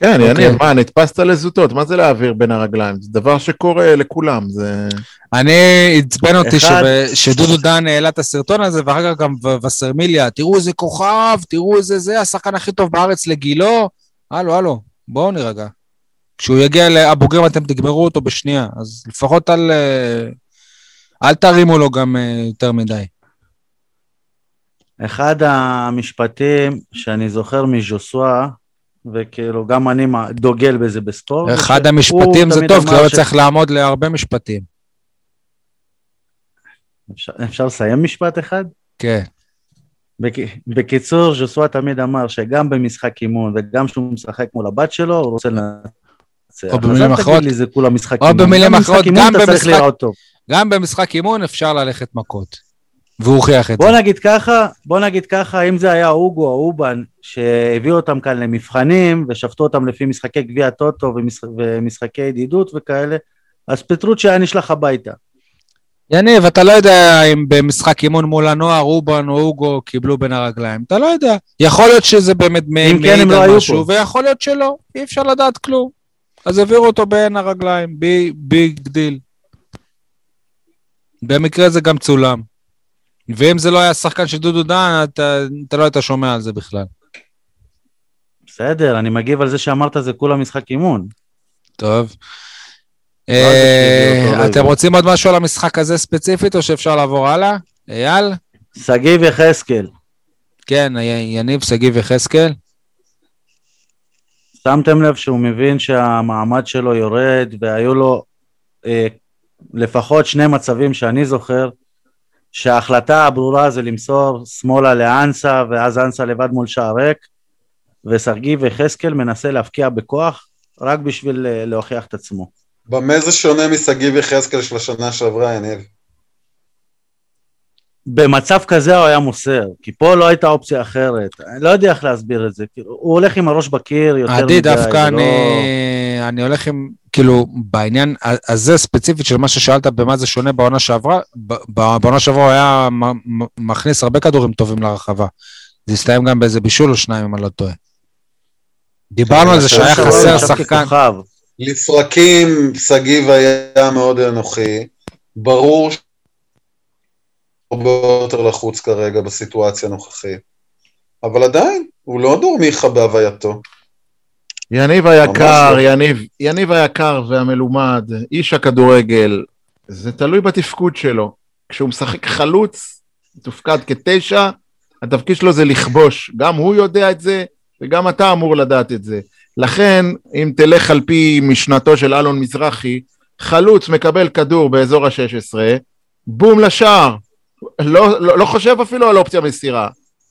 כן,
אוקיי.
יניב, מה, נתפסת לזוטות, מה זה להעביר בין הרגליים? זה דבר שקורה לכולם, זה...
אני, עצבן אותי
אחד.
שב- שדודו דן העלה את הסרטון הזה, ואחר כך גם וסרמיליה, תראו איזה כוכב, תראו איזה זה, השחקן הכי טוב בארץ לגילו. הלו, הלו, בואו נירגע. כשהוא יגיע לבוגרים אתם תגמרו אותו בשנייה, אז לפחות אל, אה, אל תרימו לו גם אה, יותר מדי.
אחד המשפטים שאני זוכר מז'וסווה, וכאילו גם אני דוגל בזה בספורט.
אחד המשפטים זה טוב, כי לא
ש-
צריך לעמוד להרבה משפטים.
אפשר, אפשר לסיים משפט אחד?
כן.
בק... בקיצור, ז'וסווה תמיד אמר שגם במשחק אימון וגם כשהוא משחק מול הבת שלו, הוא רוצה לנצח.
או במילים אחרות-
לי זה כולה משחק
או
אימון.
במילים אחרות, גם במשחק-. גם במשחק אימון אפשר ללכת מכות. והוא הוכיח את זה.
בוא נגיד ככה, בוא נגיד ככה, אם זה היה אוגו או אובן שהביאו אותם כאן למבחנים ושפטו אותם לפי משחקי גביע הטוטו ומשח... ומשחקי ידידות וכאלה, אז פטרוצ'י היה נשלח הביתה.
יניב, אתה לא יודע אם במשחק אימון מול הנוער, רובן או אוגו קיבלו בין הרגליים. אתה לא יודע. יכול להיות שזה באמת
אם כן, הם לא היו פה.
ויכול להיות שלא. אי אפשר לדעת כלום. אז העבירו אותו בין הרגליים. bi- big deal. במקרה זה גם צולם. ואם זה לא היה שחקן של דודו דן, אתה, אתה לא היית שומע על זה בכלל.
בסדר, אני מגיב על זה שאמרת זה כולה משחק אימון.
טוב.
לא
אה, אתם. רוצים עוד משהו על המשחק הזה ספציפית, או שאפשר לעבור הלאה? אייל?
שגיב יחזקאל,
כן, יניב, שגיב יחזקאל.
שמתם לב שהוא מבין שהמעמד שלו יורד והיו לו אה, לפחות שני מצבים שאני זוכר שההחלטה הברורה זה למסור שמאלה לאנסה ואז אנסה לבד מול שער ריק ושגיב יחזקאל מנסה להבקיע בכוח רק בשביל אה, להוכיח את עצמו.
במה זה שונה משגיב יחזקאל של השנה שעברה, יניב?
במצב כזה הוא היה מוסר, כי פה לא הייתה אופציה אחרת. אני לא יודע איך להסביר את זה. הוא הולך עם הראש בקיר יותר מדי.
עדי, דווקא אני,
לא-
אני הולך עם, כאילו, בעניין הזה ספציפית של מה ששאלת במה זה שונה בעונה שעברה, בעונה שעברה הוא היה מכניס הרבה כדורים טובים לרחבה. זה הסתיים גם באיזה בישול או שניים, אם אני לא טועה. דיברנו על זה שהיה חסר שחקן.
לפרקים שגיב היה מאוד אנוכי, ברור שהוא הרבה יותר לחוץ כרגע בסיטואציה הנוכחית, אבל עדיין, הוא לא דורמיכה בהווייתו.
יניב היקר,
לא.
יניב, יניב היקר והמלומד, איש הכדורגל, זה תלוי בתפקוד שלו. כשהוא משחק חלוץ, תופקד כתשע, התפקיד שלו זה לכבוש. גם הוא יודע את זה, וגם אתה אמור לדעת את זה. לכן, אם תלך על פי משנתו של אלון מזרחי, חלוץ מקבל כדור באזור ה-16, בום לשער. לא, לא, לא חושב אפילו על אופציה מסירה.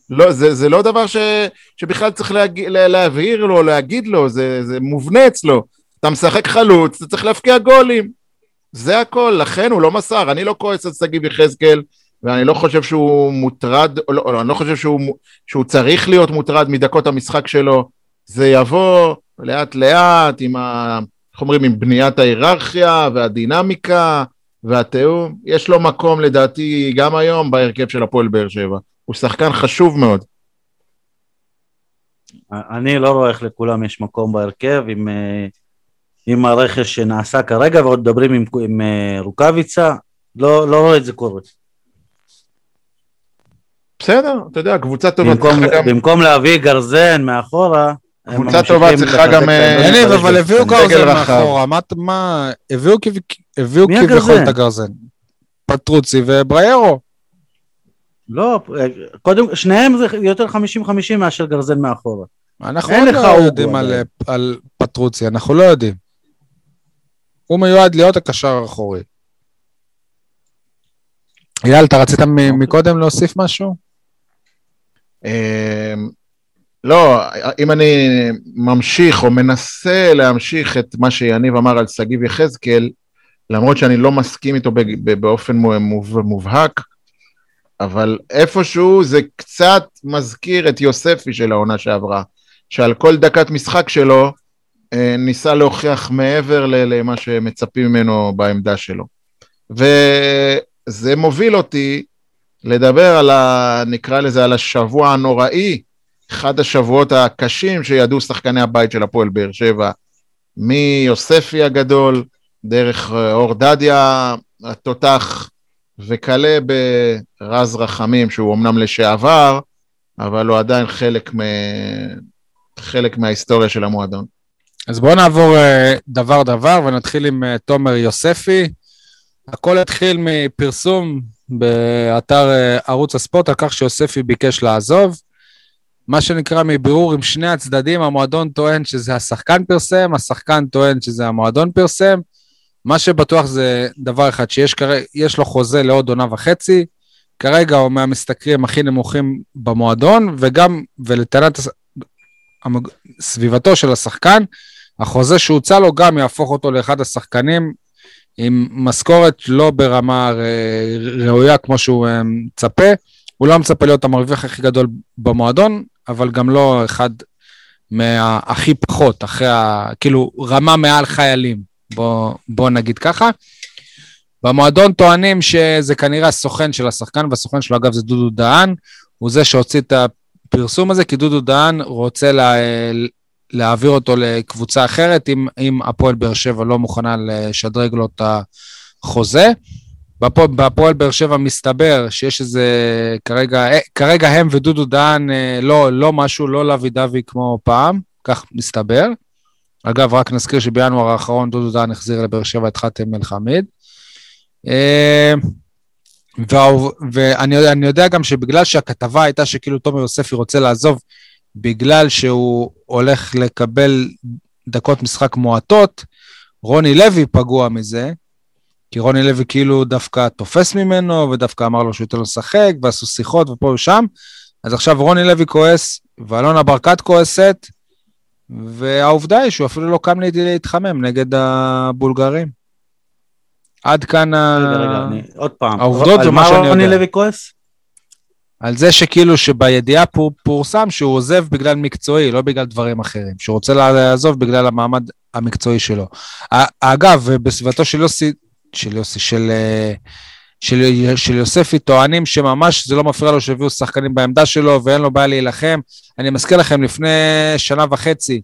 לא, זה, זה לא דבר ש, שבכלל צריך להג, לה, להבהיר לו, להגיד לו, זה, זה מובנה אצלו. אתה משחק חלוץ, אתה צריך להבקיע גולים. זה הכל, לכן הוא לא מסר. אני לא כועס על שגיב יחזקאל, ואני לא חושב שהוא מוטרד, או לא, לא, אני לא חושב שהוא, שהוא צריך להיות מוטרד מדקות המשחק שלו. זה יבוא לאט לאט עם ה... איך אומרים, עם בניית ההיררכיה והדינמיקה והתיאום. יש לו מקום לדעתי גם היום בהרכב של הפועל באר שבע. הוא שחקן חשוב מאוד.
אני לא רואה איך לכולם יש מקום בהרכב עם, אה, עם הרכש שנעשה כרגע, ועוד מדברים עם, עם אה, רוקאביצה, לא, לא רואה את זה קורה.
בסדר, אתה יודע, קבוצה טובה
במקום,
צריכה גם...
במקום להביא גרזן מאחורה,
קבוצה טובה צריכה גם,
את
אה,
יניב,
שלהם.
אבל הביאו גרזן. מאחורה, מה, מה, הביאו כביכול? את הגרזן. פטרוצי ובריירו.
לא, קודם, שניהם זה יותר 50-50 מאשר גרזן מאחורה.
אנחנו עוד לא יודעים על. על פטרוצי, אנחנו לא יודעים. הוא מיועד להיות הקשר האחורי. אייל, אתה רצית
אוקיי.
מ- מקודם להוסיף משהו?
אמ, לא, אם אני ממשיך או מנסה להמשיך את מה שיניב אמר על שגיב יחזקאל, למרות שאני לא מסכים איתו ב- ב- באופן מו- מוב- מובהק, אבל איפשהו זה קצת מזכיר את יוספי של העונה שעברה, שעל כל דקת משחק שלו אה, ניסה להוכיח מעבר למה שמצפים ממנו בעמדה שלו. וזה מוביל אותי לדבר על ה... נקרא לזה, על השבוע הנוראי, אחד השבועות הקשים שידעו שחקני הבית של הפועל באר שבע, מיוספי הגדול, דרך אה, אור דדיה התותח, וכלה ברז רחמים, שהוא אמנם לשעבר, אבל הוא עדיין חלק, מ... חלק מההיסטוריה של המועדון.
אז בואו נעבור אה, דבר דבר ונתחיל עם אה, תומר יוספי. הכל התחיל מפרסום באתר אה, ערוץ הספורט על כך שיוספי ביקש לעזוב. מה שנקרא מבירור עם שני הצדדים, המועדון טוען שזה השחקן פרסם, השחקן טוען שזה המועדון פרסם. מה שבטוח זה דבר אחד, שיש יש לו חוזה לעוד עונה וחצי, כרגע הוא מהמשתכרים הכי נמוכים במועדון, וגם, ולטענת סביבתו של השחקן, החוזה שהוצע לו גם יהפוך אותו לאחד השחקנים עם משכורת לא ברמה ר- ראויה כמו שהוא אה, מצפה. הוא לא מצפה להיות המרוויח הכי גדול במועדון, אבל גם לא אחד מהכי פחות, אחרי ה... כאילו, רמה מעל חיילים, בוא, בוא נגיד ככה. במועדון טוענים שזה כנראה הסוכן של השחקן, והסוכן שלו אגב זה דודו דהן, הוא זה שהוציא את הפרסום הזה, כי דודו דהן רוצה לה, להעביר אותו לקבוצה אחרת, אם, אם הפועל באר שבע לא מוכנה לשדרג לו את החוזה. בפועל, בפועל באר שבע מסתבר שיש איזה, כרגע, אה, כרגע הם ודודו דהן אה, לא, לא משהו, לא לוי דווי כמו פעם, כך מסתבר. אגב, רק נזכיר שבינואר האחרון דודו דהן החזיר לבאר שבע את חאתם אל-חמיד. אה, ואני יודע- אני יודע גם שבגלל שהכתבה הייתה שכאילו תומר יוספי רוצה לעזוב, בגלל שהוא הולך לקבל דקות משחק מועטות, רוני לוי פגוע מזה, כי רוני לוי כאילו דווקא תופס ממנו, ודווקא אמר לו שהוא ייתן לו לשחק, ועשו שיחות ופה ושם. אז עכשיו רוני לוי כועס, ואלונה ברקת כועסת, והעובדה היא שהוא אפילו לא קם להת- להתחמם נגד הבולגרים. עד כאן ה...
רגע, רגע, אני, עוד פעם.
העובדות
על
ומה
מה
שאני
רוני
יודע.
לוי כועס?
על זה שכאילו שבידיעה פור, פורסם שהוא עוזב בגלל מקצועי, לא בגלל דברים אחרים, שהוא רוצה לעזוב בגלל המעמד המקצועי שלו. אגב, בסביבתו של יוסי, של יוסי, של, אה, של, של יוספי, טוענים שממש זה לא מפריע לו שהביאו שחקנים בעמדה שלו ואין לו בעיה להילחם. אני מזכיר לכם, לפני שנה וחצי,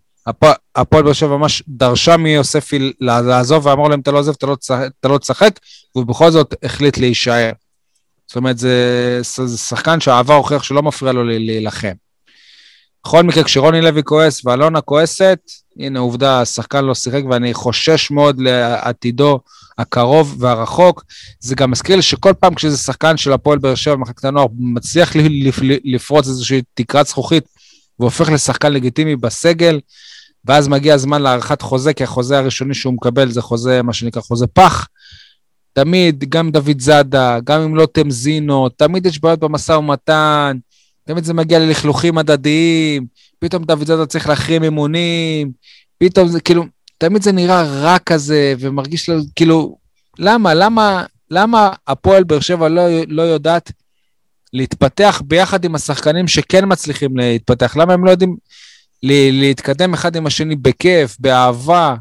הפועל באר שבע ממש דרשה מיוספי לעזוב ואמר להם, אתה לא עוזב, אתה לא תשחק, ובכל זאת החליט להישאר. זאת אומרת, זה, זה שחקן שהעבר הוכיח שלא מפריע לו להילחם. בכל מקרה, כשרוני לוי כועס ואלונה כועסת, הנה עובדה, השחקן לא שיחק ואני חושש מאוד לעתידו הקרוב והרחוק. זה גם מזכיר לי שכל פעם כשזה שחקן של הפועל באר שבע במחלקת הנוער מצליח לפרוץ איזושהי תקרת זכוכית והופך לשחקן לגיטימי בסגל, ואז מגיע הזמן להארכת חוזה, כי החוזה הראשוני שהוא מקבל זה חוזה, מה שנקרא חוזה פח. תמיד, גם דוד זאדה, גם אם לא תמזינו, תמיד יש בעיות במשא ומתן, תמיד זה מגיע ללכלוכים הדדיים, פתאום דוד זאדה צריך להחרים אימונים, פתאום זה כאילו, תמיד זה נראה רע כזה, ומרגיש לו, כאילו, למה, למה, למה הפועל באר שבע לא, לא יודעת להתפתח ביחד עם השחקנים שכן מצליחים להתפתח? למה הם לא יודעים להתקדם אחד עם השני בכיף, באהבה?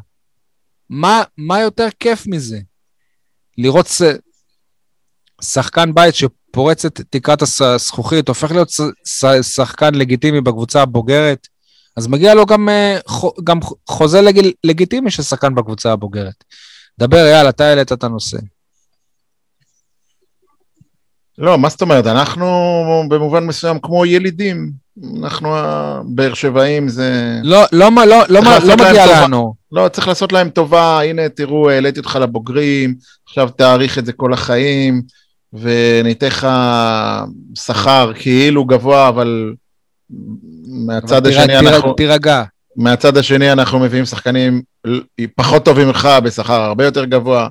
מה, מה יותר כיף מזה? לראות שחקן בית שפורץ את תקרת הזכוכית, הופך להיות שחקן לגיטימי בקבוצה הבוגרת, אז מגיע לו גם, אה, גם חוזה לג, לגיטימי של שחקן בקבוצה הבוגרת. דבר, יאללה, אתה העלית את הנושא.
לא, מה זאת אומרת? אנחנו במובן מסוים כמו ילידים. אנחנו הבאר שבעים זה...
לא, לא, לא, לא, לא, לא מגיע לנו.
לא, צריך לעשות להם טובה. הנה, תראו, העליתי אותך לבוגרים, עכשיו תאריך את זה כל החיים, וניתן לך שכר כאילו גבוה, אבל מהצד השני תירג, אנחנו...
תירגע.
מהצד השני אנחנו מביאים שחקנים פחות טובים ממך בשכר הרבה יותר גבוה.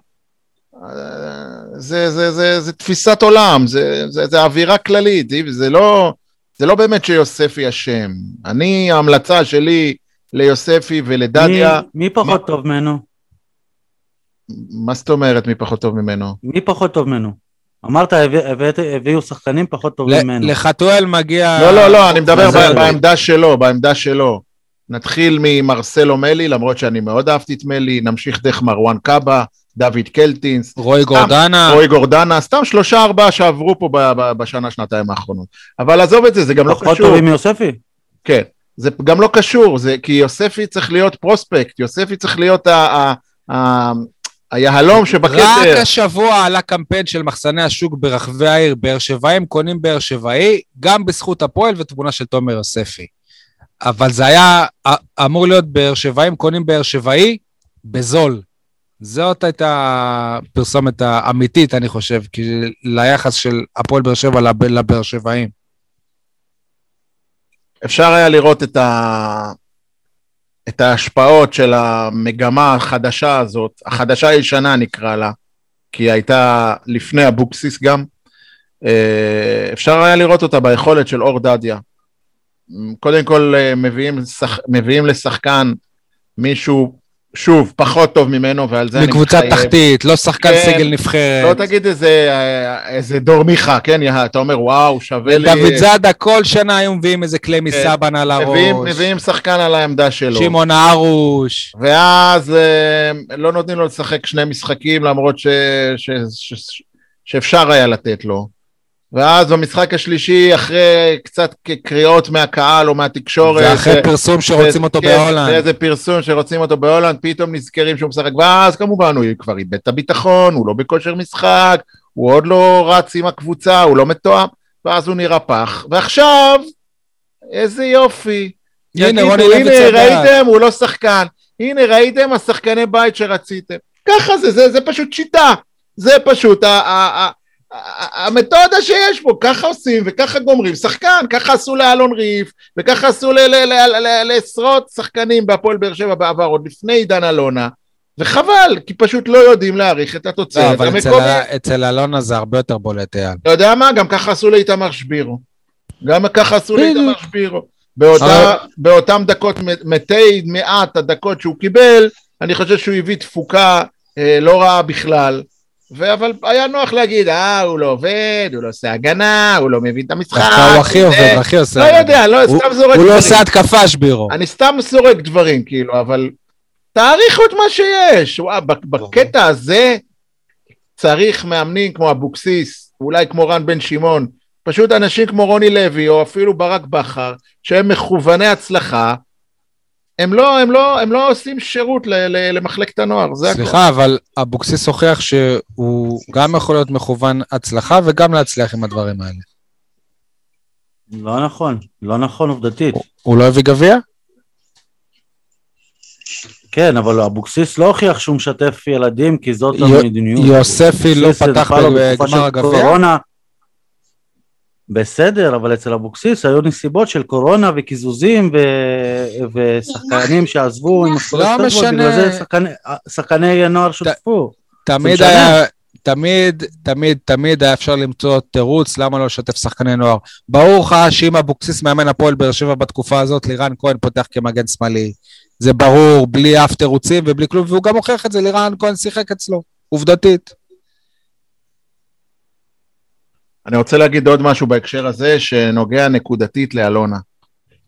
זה, זה, זה, זה תפיסת עולם, זה, זה, זה אווירה כללית, זה לא, זה לא באמת שיוספי אשם. אני, ההמלצה שלי ליוספי ולדדיה...
מי, מי פחות מה... טוב ממנו?
מה זאת אומרת מי פחות טוב ממנו?
מי פחות טוב ממנו? אמרת הביאו שחקנים פחות טובים ממנו.
לחתואל מגיע...
לא, לא, לא, אני מדבר בעמדה שלו, בעמדה שלו. נתחיל ממרסלו מלי, למרות שאני מאוד אהבתי את מלי, נמשיך דרך מרואן קאבה, דוד קלטינס.
רועי גורדנה.
רועי גורדנה, סתם שלושה ארבעה שעברו פה בשנה, שנתיים האחרונות. אבל עזוב את זה, זה גם לא קשור.
פחות טובים מיוספי?
כן, זה גם לא קשור, זה כי יוספי צריך להיות פרוספקט, יוספי צריך להיות ה... היהלום שבכתר.
רק השבוע עלה קמפיין של מחסני השוק ברחבי העיר, באר שבעים קונים באר שבעי, גם בזכות הפועל ותמונה של תומר יוספי. אבל זה היה אמור להיות באר שבעים קונים באר שבעי בזול. זאת הייתה הפרסומת האמיתית, אני חושב, ליחס של הפועל באר שבע לבאר שבעים.
אפשר היה לראות את, ה... את ההשפעות של המגמה החדשה הזאת, החדשה הישנה נקרא לה, כי הייתה לפני אבוקסיס גם. אה, אפשר היה לראות אותה ביכולת של אור דדיה. קודם כל אה, מביאים. מביאים לשחקן מישהו שוב, פחות טוב ממנו, ועל זה אני
מתחייב. מקבוצה תחתית, לא שחקן כן, סגל נבחרת.
לא תגיד איזה, איזה דור מיכה, כן? אתה אומר, וואו, שווה לי...
דוד זאדה כל שנה היו מביאים איזה כלי כן. מסבן על הראש.
מביאים, מביאים שחקן על העמדה שלו.
שמעון ארוש.
ואז אה, לא נותנים לו לשחק שני משחקים, למרות ש, ש, ש, ש, שאפשר היה לתת לו. ואז במשחק השלישי, אחרי קצת קריאות מהקהל או מהתקשורת...
ואחרי פרסום שרוצים אותו כן, בהולנד.
ואיזה פרסום שרוצים אותו בהולנד, פתאום נזכרים שהוא משחק, ואז כמובן הוא כבר איבד את הביטחון, הוא לא בכושר משחק, הוא עוד לא רץ עם הקבוצה, הוא לא מתואם, ואז הוא נראה פח. ועכשיו, איזה יופי.
הנה, רוני לוי
צדק. הנה, ראיתם, הוא לא שחקן. הנה, ראיתם, השחקני בית שרציתם. ככה זה, זה, זה פשוט שיטה. זה פשוט, ה, המתודה שיש פה, ככה עושים וככה גומרים שחקן, ככה עשו לאלון ריף וככה עשו לעשרות שחקנים בהפועל באר שבע בעבר, עוד לפני עידן אלונה וחבל, כי פשוט לא יודעים להעריך את התוצרת
לא, אבל אצל, אצל אלונה זה הרבה יותר בולט, אייל.
אתה יודע מה? גם ככה עשו לאיתמר שבירו. גם ככה עשו לאיתמר שבירו. באותה, באותם דקות, מתי מעט הדקות שהוא קיבל, אני חושב שהוא הביא תפוקה אה, לא רעה בכלל. אבל היה נוח להגיד, אה, הוא לא עובד, הוא לא עושה הגנה, הוא לא מבין את המשחק.
דווקא הוא הכי עובד, הכי עושה.
לא יודע, לא,
הוא-
סתם זורק
הוא לא
דברים.
עושה התקפה, שבירו.
אני סתם זורק דברים, כאילו, אבל תעריכו את מה שיש. בקטע הזה צריך מאמנים כמו אבוקסיס, אולי כמו רן בן שמעון, פשוט אנשים כמו רוני לוי, או אפילו ברק בכר, שהם מכווני הצלחה, הם לא, הם לא, הם לא עושים שירות ל- ל- למחלקת הנוער, זה הכול.
סליחה, אבל אבוקסיס הוכיח שהוא גם יכול להיות מכוון הצלחה וגם להצליח עם הדברים האלה.
לא נכון, לא נכון עובדתית.
הוא לא הביא גביע?
כן, אבל אבוקסיס לא הוכיח שהוא משתף ילדים, כי זאת
יו-
המדיניות.
יוספי לא פתח בגמר הגביע?
בסדר, אבל אצל אבוקסיס היו נסיבות של קורונה וקיזוזים ו- ושחקנים שעזבו עם הספורט
לא משנה.
בגלל זה שחקני- שחקני נוער שותפו.
תמיד. היה, תמיד, תמיד, תמיד היה אפשר למצוא תירוץ למה לא לשתף שחקני נוער. ברור לך שאם אבוקסיס מאמן הפועל באר שבע בתקופה הזאת, לירן כהן פותח כמגן שמאלי. זה ברור, בלי אף תירוצים ובלי כלום, והוא גם הוכיח את זה, לירן כהן שיחק אצלו, עובדתית.
אני רוצה להגיד עוד משהו בהקשר הזה, שנוגע נקודתית לאלונה.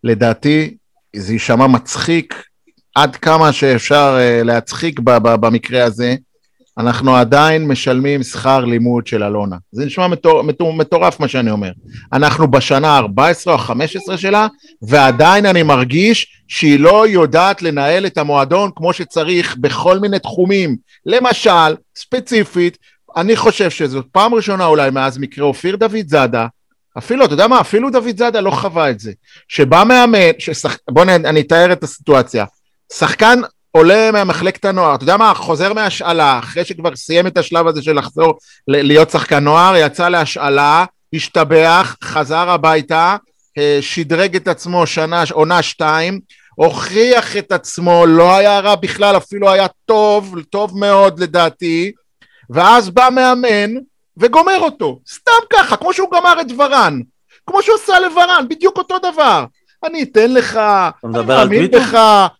לדעתי, זה יישמע מצחיק עד כמה שאפשר אה, להצחיק במקרה הזה, אנחנו עדיין משלמים שכר לימוד של אלונה. זה נשמע מטור, מטורף מה שאני אומר. אנחנו בשנה ה-14 או ה-15 שלה, ועדיין אני מרגיש שהיא לא יודעת לנהל את המועדון כמו שצריך בכל מיני תחומים. למשל, ספציפית, אני חושב שזאת פעם ראשונה אולי מאז מקרה אופיר דוד זאדה, אפילו, אתה יודע מה, אפילו דוד זאדה לא חווה את זה. שבא מאמן, ששח... בוא נ... אני אתאר את הסיטואציה. שחקן עולה מהמחלקת הנוער, אתה יודע מה, חוזר מהשאלה, אחרי שכבר סיים את השלב הזה של לחזור ל- להיות שחקן נוער, יצא להשאלה, השתבח, חזר הביתה, אה, שדרג את עצמו שנה, עונה שתיים, הוכיח את עצמו, לא היה רע בכלל, אפילו היה טוב, טוב מאוד לדעתי, ואז בא מאמן וגומר אותו, סתם ככה, כמו שהוא גמר את ורן, כמו שהוא עשה לוורן, בדיוק אותו דבר. אני אתן לך, אני מאמין? בך,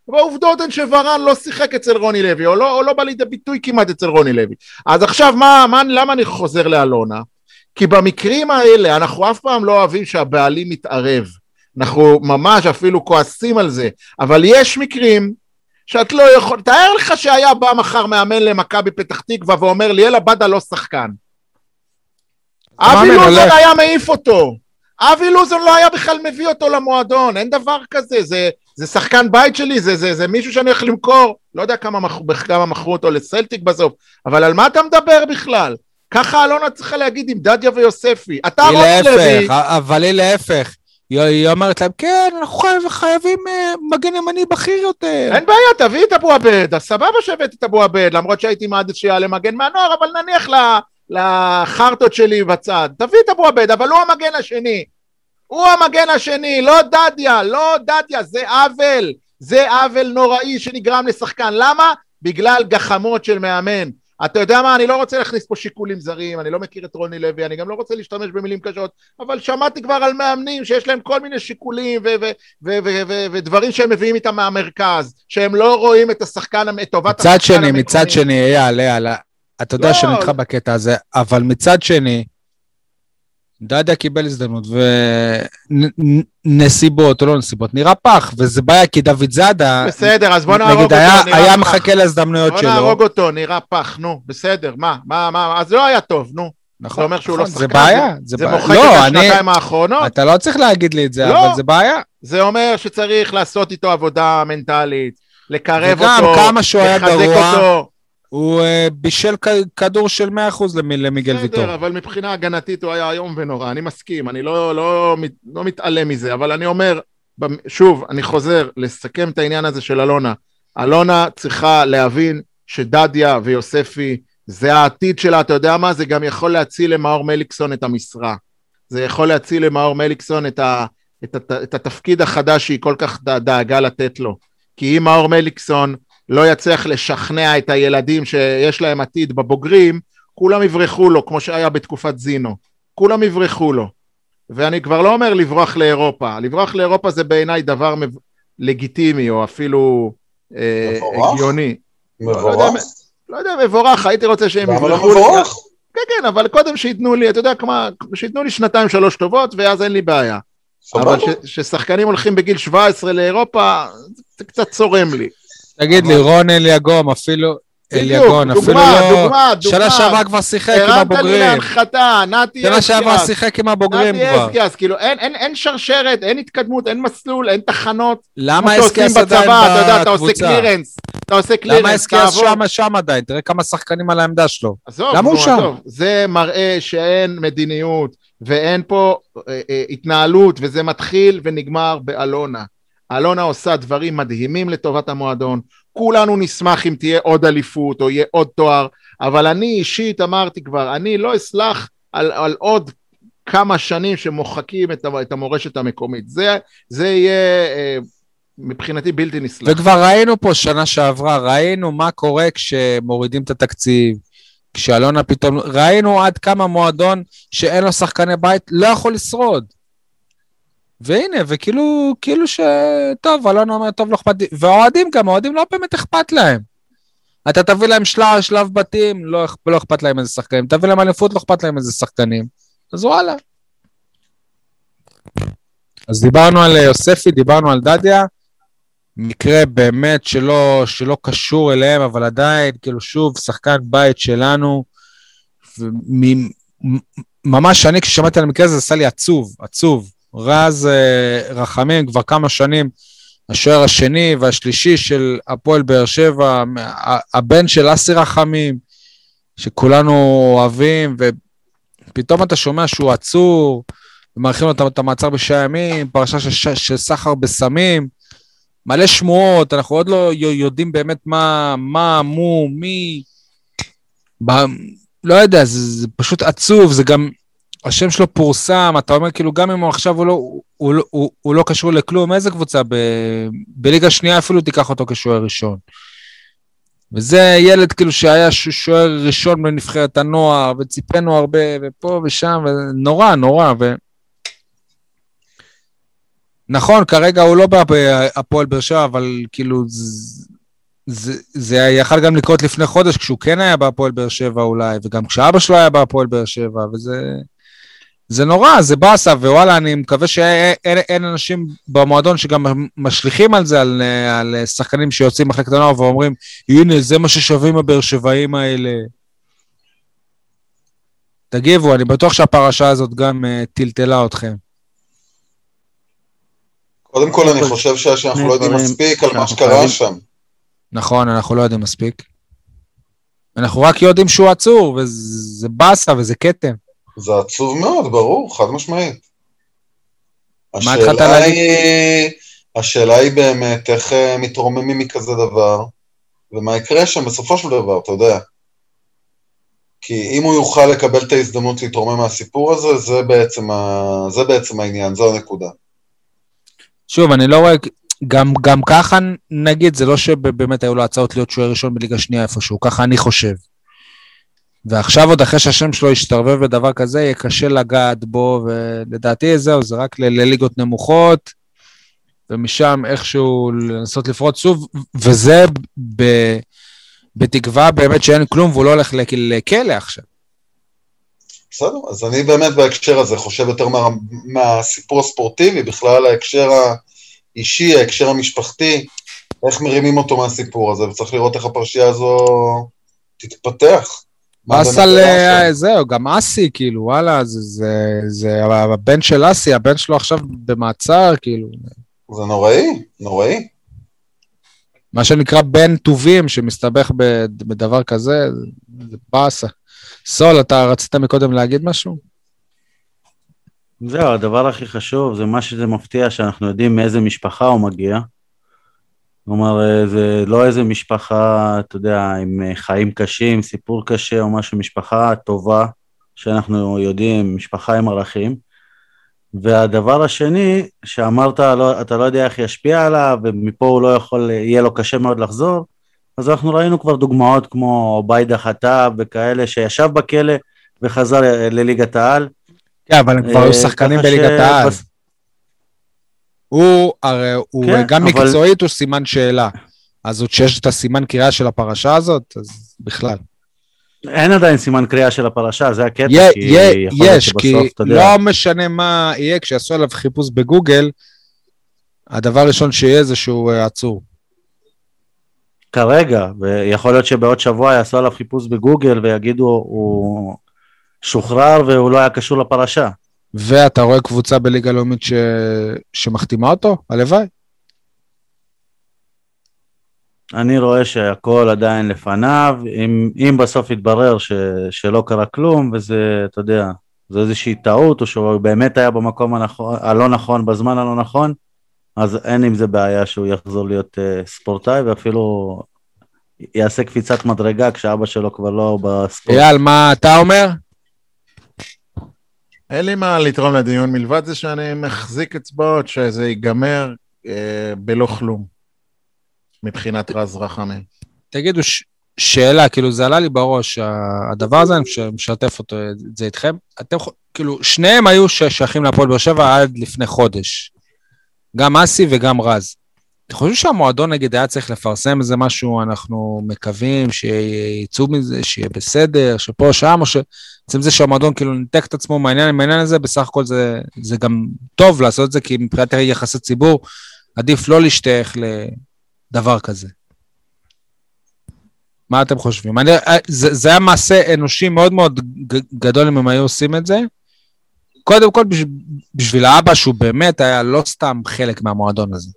והעובדות הן שוורן לא שיחק אצל רוני לוי, או לא, או לא בא לידי ביטוי כמעט אצל רוני לוי. אז עכשיו, מה, מה, למה אני חוזר לאלונה? כי במקרים האלה אנחנו אף פעם לא אוהבים שהבעלים מתערב. אנחנו ממש אפילו כועסים על זה, אבל יש מקרים שאת לא יכול... תאר לך שהיה בא מחר מאמן למכבי פתח תקווה ואומר ליאל עבדה לא שחקן. אבי לוזון. היה מעיף אותו. אבי לוזון לא היה בכלל מביא אותו למועדון, אין דבר כזה, זה, זה שחקן בית שלי, זה, זה, זה מישהו שאני הולך למכור, לא יודע כמה, מכ, כמה מכרו אותו לסלטיק בסוף, אבל על מה אתה מדבר בכלל? ככה אלונה צריכה להגיד עם דדיה ויוספי. אתה רוני לוי,
אבל היא להפך. היא- אומרת להם, כן, אנחנו חייב- חייבים אה, מגן ימני בכיר יותר.
אין בעיה, תביא את אבו עבד, אז סבבה שהבאתי את אבו עבד, למרות שהייתי מעדיף שיעלה מגן מהנוער, אבל נניח ל- לחרטות שלי בצד. תביא את אבו עבד, אבל הוא המגן השני. הוא המגן השני, לא דדיה, לא דדיה, זה עוול. זה עוול נוראי שנגרם לשחקן. למה? בגלל גחמות של מאמן. אתה יודע מה, אני לא רוצה להכניס פה שיקולים זרים, אני לא מכיר את רוני לוי, אני גם לא רוצה להשתמש במילים קשות, אבל שמעתי כבר על מאמנים שיש להם כל מיני שיקולים ודברים שהם מביאים איתם מהמרכז, שהם לא רואים את השחקן, את טובת
מצד
השחקן
שני, מצד
המקומי.
שני, אייל, אייל, אתה יודע
לא.
שאני איתך בקטע הזה, אבל מצד שני, דדיה קיבל הזדמנות, ונסיבות או לא נסיבות, נראה פח, וזה בעיה, כי דוד זאדה,
בסדר, אז בוא נהרוג אותו,
היה-
נראה
היה
פח.
מחכה להזדמנויות
בוא
שלו.
נהרוג אותו, נראה פח, נו, בסדר, מה, מה, מה, אז לא היה טוב, נו.
נכון,
זה אומר שהוא לא
נכון,
שחקן,
זה בעיה, זה
זה
בעיה.
מוחק
לא,
את
אני-
השנתיים האחרונות,
אתה לא צריך להגיד לי את זה,
לא.
אבל זה בעיה.
זה אומר שצריך לעשות איתו עבודה מנטלית, לקרב
וגם
אותו,
כמה שהוא היה גרוע,
אותו.
הוא אה, בישל כדור של 100% למי- למיגל ויטור.
בסדר, אבל מבחינה הגנתית הוא היה איום ונורא, אני מסכים, אני לא, לא, מת- לא מתעלם מזה, אבל אני אומר, שוב, אני חוזר לסכם את העניין הזה של אלונה. אלונה צריכה להבין שדדיה ויוספי זה העתיד שלה, אתה יודע מה? זה גם יכול להציל למאור מליקסון את המשרה. זה יכול להציל למאור מליקסון את, ה, את, הת, את התפקיד החדש שהיא כל כך דאגה לתת לו. כי אם מאור מליקסון לא יצליח לשכנע את הילדים שיש להם עתיד בבוגרים, כולם יברחו לו, כמו שהיה בתקופת זינו. כולם יברחו לו. ואני כבר לא אומר לברוח לאירופה. לברוח לאירופה זה בעיניי דבר מב... לגיטימי, או אפילו אה,
מבורך.
הגיוני. לא יודע
מבורך.
לא יודע, מבורך, הייתי רוצה שהם
למה לא
יברחו לי.
מבורך?
כן, כן, אבל קודם שייתנו לי, אתה יודע, כמו, שייתנו לי שנתיים, שלוש טובות, ואז אין לי בעיה. אבל
סבבה.
ש- ששחקנים הולכים בגיל 17 לאירופה, זה קצת צורם לי.
תגיד לי, רון אליגום, אפילו... אליגון, אפילו
דוגמה,
לא...
דוגמה, דוגמה.
שנה שעברה כבר שיחק עם
הרמת לי
הבוגרים.
להנחתה, נתי
שנה שעברה
אסקיאס.
שיחק עם הבוגרים
נתי
כבר.
אסקיאס, כאילו, אין, אין, אין שרשרת, אין התקדמות, אין מסלול, אין תחנות.
למה אסקיאס עדיין
בצבא, אתה יודע, אתה עושה
בקבוצה?
קלירנס, אתה עושה קלירנס,
למה אסקיאס. שם שם עדיין? תראה כמה שחקנים על העמדה שלו.
עזוב,
למה הוא שם?
זה מראה שאין מדיניות ואין פה אה, אה, התנהלות, וזה מתחיל ונגמר באלונה. אלונה עושה דברים מדהימים לטובת המועדון, כולנו נשמח אם תהיה עוד אליפות או יהיה עוד תואר, אבל אני אישית אמרתי כבר, אני לא אסלח על, על עוד כמה שנים שמוחקים את, את המורשת המקומית. זה, זה יהיה אה, מבחינתי בלתי נסלח.
וכבר ראינו פה שנה שעברה, ראינו מה קורה כשמורידים את התקציב, כשאלונה פתאום... ראינו עד כמה מועדון שאין לו שחקני בית לא יכול לשרוד. והנה, וכאילו, כאילו ש... טוב, אלונה אומר, טוב, לא אכפת לי. והאוהדים גם, האוהדים לא באמת אכפת להם. אתה תביא להם שלב, שלב בתים, לא, לא אכפת להם איזה שחקנים. תביא להם אליפות, לא אכפת להם איזה שחקנים. אז וואלה. אז דיברנו על אה, יוספי, דיברנו על דדיה. מקרה באמת שלא, שלא קשור אליהם, אבל עדיין, כאילו, שוב, שחקן בית שלנו. ומ- מ- ממש אני, כששמעתי על המקרה הזה, זה עשה לי עצוב, עצוב. רז אה, רחמים כבר כמה שנים, השוער השני והשלישי של הפועל באר שבע, הבן של אסי רחמים, שכולנו אוהבים, ופתאום אתה שומע שהוא עצור, ומאריכים לו את- המעצר בשישה ימים, פרשה של, של סחר בסמים, מלא שמועות, אנחנו עוד לא יודעים באמת מה, מה, מו, מי... ב... לא יודע, זה, זה פשוט עצוב, זה גם... השם שלו פורסם, אתה אומר כאילו, גם אם הוא עכשיו הוא לא, הוא, לא- הוא, הוא לא קשור לכלום, איזה קבוצה? ב, בליגה שנייה אפילו תיקח אותו כשוער ראשון. וזה ילד כאילו שהיה שוער ראשון בנבחרת הנוער, וציפינו הרבה, ופה ושם, ונורא, נורא, ו... נכון, כרגע הוא לא בהפועל באר שבע, אבל כאילו, זה, זה, זה יכל גם לקרות לפני חודש, כשהוא כן היה בהפועל באר שבע אולי, וגם כשאבא שלו היה בהפועל באר שבע, וזה... זה נורא, זה באסה, ווואלה, אני מקווה שאין אין אנשים במועדון שגם משליכים על זה, על, על שחקנים שיוצאים מחלקת הנוער ואומרים, הנה, זה מה ששווים הבאר שבעים האלה. תגיבו, אני בטוח שהפרשה הזאת גם uh, טלטלה אתכם.
קודם כל, אני חושב ש- שאנחנו לא יודעים מספיק על מה שקרה שם.
נכון, אנחנו לא יודעים מספיק. אנחנו רק יודעים שהוא עצור, וזה באסה וזה כתם.
זה עצוב מאוד, ברור, חד משמעית.
מה התחלת להגיד?
השאלה היא באמת איך אה, מתרוממים מכזה דבר, ומה יקרה שם בסופו של דבר, אתה יודע. כי אם הוא יוכל לקבל את ההזדמנות להתרומם מהסיפור הזה, זה בעצם, ה... זה בעצם העניין, זו הנקודה.
שוב, אני לא רואה, גם, גם ככה נגיד, זה לא שבאמת היו לו הצעות להיות שוער ראשון בליגה שנייה איפשהו, ככה אני חושב. ועכשיו עוד אחרי שהשם שלו ישתרבב בדבר כזה, יהיה קשה לגעת בו, ולדעתי זהו, זה רק לליגות נמוכות, ומשם איכשהו לנסות לפרוט שוב, וזה ב, בתקווה באמת שאין כלום והוא לא הולך לכ- לכלא עכשיו.
בסדר, אז אני באמת בהקשר הזה חושב יותר מה, מהסיפור הספורטיבי, בכלל ההקשר האישי, ההקשר המשפחתי, איך מרימים אותו מהסיפור הזה, וצריך לראות איך הפרשייה הזו תתפתח. מה
באסה
באמת
ל...
קרה שם.
זהו, גם אסי, כאילו, וואלה, זה, זה, זה הבן של אסי, הבן שלו עכשיו במעצר, כאילו,
זה נוראי, נוראי.
מה שנקרא בן טובים שמסתבך ב- בדבר כזה, זה באסה. סול, אתה רצית מקודם להגיד משהו?
זהו, הדבר הכי חשוב זה מה שזה מפתיע, שאנחנו יודעים מאיזה משפחה הוא מגיע. כלומר, אה, זה לא איזה משפחה, אתה יודע, עם אה, חיים קשים, סיפור קשה או משהו, משפחה טובה, שאנחנו יודעים, משפחה עם ערכים. והדבר השני, שאמרת, לא, אתה לא יודע איך ישפיע עליו, ומפה הוא לא יכול, יהיה לו קשה מאוד לחזור, אז אנחנו ראינו כבר דוגמאות כמו ביידה חטאב וכאלה, שישב בכלא וחזר אה, לליגת העל.
כן, אבל הם כבר היו
אה,
שחקנים בליגת העל. הוא, הרי הוא
כן,
גם
אבל-
מקצועית הוא סימן שאלה. אז עוד שיש את הסימן קריאה של הפרשה הזאת, אז בכלל.
אין עדיין סימן קריאה של הפרשה, זה הקטע,
יה-
כי
יה-
יכול להיות
כי
שבסוף, אתה יודע,
לא משנה מה יהיה, כשיעשו עליו חיפוש בגוגל, הדבר הראשון שיהיה זה שהוא אה, עצור.
כרגע, ויכול להיות שבעוד שבוע יעשו עליו חיפוש בגוגל ויגידו, הוא שוחרר והוא לא היה קשור לפרשה.
ואתה רואה קבוצה בליגה לאומית ש... שמחתימה אותו? הלוואי.
אני רואה שהכל עדיין לפניו, אם, אם בסוף יתברר ש, שלא קרה כלום, וזה, אתה יודע, זו איזושהי טעות, או שהוא באמת היה במקום הנכון, הלא נכון, בזמן הלא נכון, אז אין עם זה בעיה שהוא יחזור להיות uh, ספורטאי, ואפילו יעשה קפיצת מדרגה כשאבא שלו כבר לא בספורט.
אייל, מה אתה אומר?
אין לי מה לתרום לדיון, מלבד זה שאני מחזיק אצבעות שזה ייגמר אה, בלא כלום, מבחינת רז רחמים.
תגידו, ש... שאלה, כאילו זה עלה לי בראש, הדבר הזה, אני מש- משתף אותו, את זה איתכם. אתם, כאילו, שניהם היו שייכים להפועל באר שבע עד לפני חודש. גם אסי וגם רז. אתם חושבים שהמועדון נגיד היה צריך לפרסם איזה משהו, אנחנו מקווים שיצאו מזה, שיהיה בסדר, שפה, שם, או שעצם זה שהמועדון כאילו ניתק את עצמו מהעניין, מהעניין הזה, בסך הכל זה, זה גם טוב לעשות את זה, כי מבחינת יחסי ציבור, עדיף לא להשתייך לדבר כזה. מה אתם חושבים? אני, אה, זה, זה היה מעשה אנושי מאוד מאוד גדול אם הם היו עושים את זה. קודם כל בשביל האבא שהוא באמת היה לא סתם חלק מהמועדון הזה.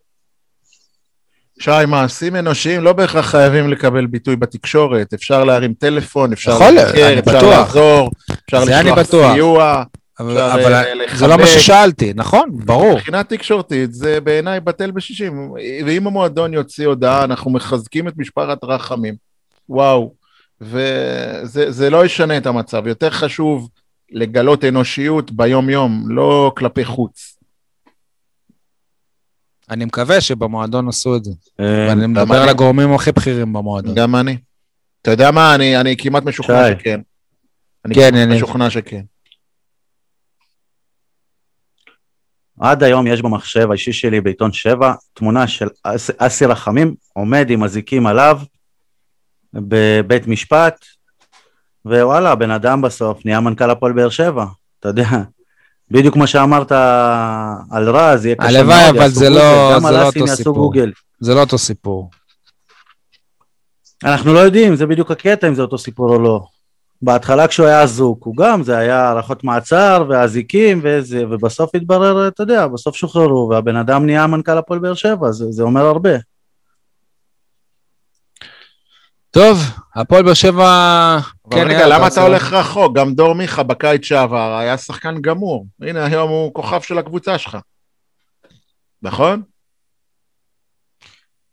שי, מעשים אנושיים לא בהכרח חייבים לקבל ביטוי בתקשורת, אפשר להרים טלפון, אפשר
יכול
לבקר, אפשר
בטוח.
לעזור, אפשר לשלוח. סיוע.
אבל,
אפשר,
אבל
אה,
זה לא מה
לחבק.
ששאלתי, נכון? ברור.
מבחינה תקשורתית זה בעיניי בטל בשישים. ואם המועדון יוציא הודעה, אנחנו מחזקים את משפחת רחמים. וואו. וזה זה לא ישנה את המצב. יותר חשוב לגלות אנושיות ביום-יום, לא כלפי חוץ.
אני מקווה שבמועדון עשו את זה.
אה,
ואני מדבר
אני.
על הגורמים הכי בכירים במועדון.
גם אני. אתה יודע מה? אני, אני כמעט משוכנע
שי.
שכן. אני
כן,
כמעט
אני-
משוכנע שכן.
עד היום יש במחשב האישי שלי בעיתון 7 תמונה של אס- אסי רחמים עומד עם אזיקים עליו בבית משפט, ווואלה, הבן אדם בסוף נהיה מנכ"ל הפועל באר שבע, אתה יודע. בדיוק כמו שאמרת על רז, יהיה קשה
הלוואי,
מאוד,
אבל
יעשו
זה לא- זה לא אותו סיפור. זה לא אותו סיפור.
אנחנו לא יודעים, זה בדיוק הקטע אם זה אותו סיפור או לא. בהתחלה כשהוא היה אזוק, הוא גם, זה היה הארכות מעצר ואזיקים וזה, ובסוף התברר, אתה יודע, בסוף שוחררו, והבן אדם נהיה מנכ"ל הפועל באר שבע, זה, זה אומר הרבה.
טוב, הפועל באר שבע... כן,
רגע, למה אתה הולך רחוק? גם דור מיכה בקיץ שעבר היה שחקן גמור. הנה, היום הוא כוכב של הקבוצה שלך. נכון?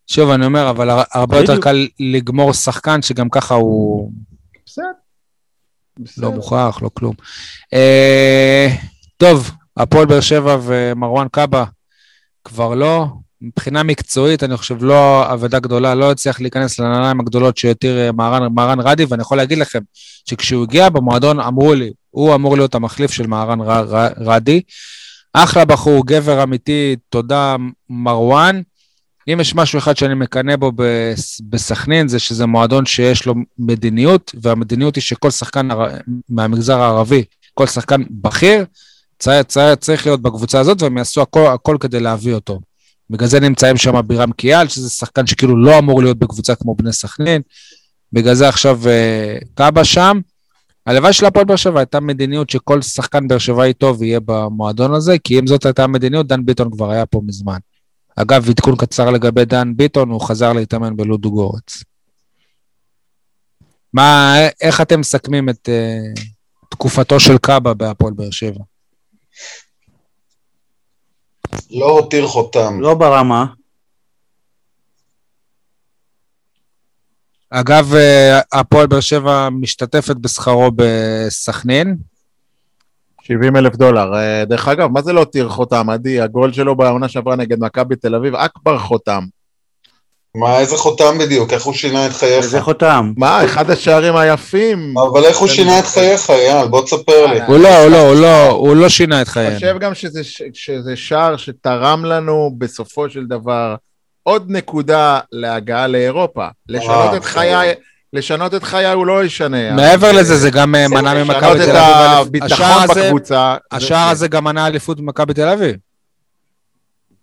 שוב, אני אומר, אבל הר- הרבה יותר. קל לגמור שחקן שגם ככה הוא
בסדר.
לא. מוכח, לא כלום. אה, טוב, הפועל באר שבע ומרואן קאבה כבר לא. מבחינה מקצועית, אני חושב לא אבדה גדולה, לא הצליח להיכנס לנעליים הגדולות שהותיר אה, מהרן, מהרן רדי, ואני יכול להגיד לכם שכשהוא הגיע במועדון אמרו לי, הוא אמור להיות המחליף של מהרן ר, ר, רדי. אחלה בחור, גבר אמיתי, תודה מרואן. אם יש משהו אחד שאני מקנא בו בס- בסכנין, זה שזה מועדון שיש לו מדיניות, והמדיניות היא שכל שחקן מהמגזר הערבי, כל שחקן בכיר, צריך להיות בקבוצה הזאת, והם יעשו הכל, הכל כדי להביא אותו. בגלל זה נמצאים שם בירם קיאל, שזה שחקן שכאילו לא אמור להיות בקבוצה כמו בני סכנין. בגלל זה עכשיו אה, קאבה שם. הלוואי של הפועל באר שבע הייתה מדיניות שכל שחקן באר שבעי טוב יהיה במועדון הזה, כי אם זאת הייתה המדיניות, דן ביטון כבר היה פה מזמן. אגב, עדכון קצר לגבי דן ביטון, הוא חזר להתאמן בלודו גורץ. מה, איך אתם מסכמים את uh, תקופתו של קאבה בהפועל באר שבע?
לא הותיר חותם.
לא ברמה,
אגב, אה, הפועל באר שבע משתתפת בשכרו בסכנין.
70 אלף דולר. אה, דרך אגב, מה זה לא הותיר חותם? עדי, הגול שלו בעונה שעברה נגד מכבי תל אביב, אכבר חותם.
מה, איזה חותם בדיוק? איך הוא שינה את חייך?
איזה חותם.
מה, אחד השערים היפים.
אבל איך הוא שינה את חייך, אייל? בוא תספר לי.
הוא לא, הוא לא, הוא לא, הוא לא שינה את
אני
חייהם.
חושב גם שזה, ש- שזה שער שתרם לנו בסופו של דבר עוד נקודה להגעה לאירופה. לשנות
וואו,
את חיי, לשנות את חיי הוא לא ישנה.
מעבר לזה, זה גם אה, מנע
לשנות
ממכבי
את
תל אביב.
הביטחון
השער הזה-
בקבוצה.
השער
זה-
הזה גם מנע אליפות במכבי תל אביב.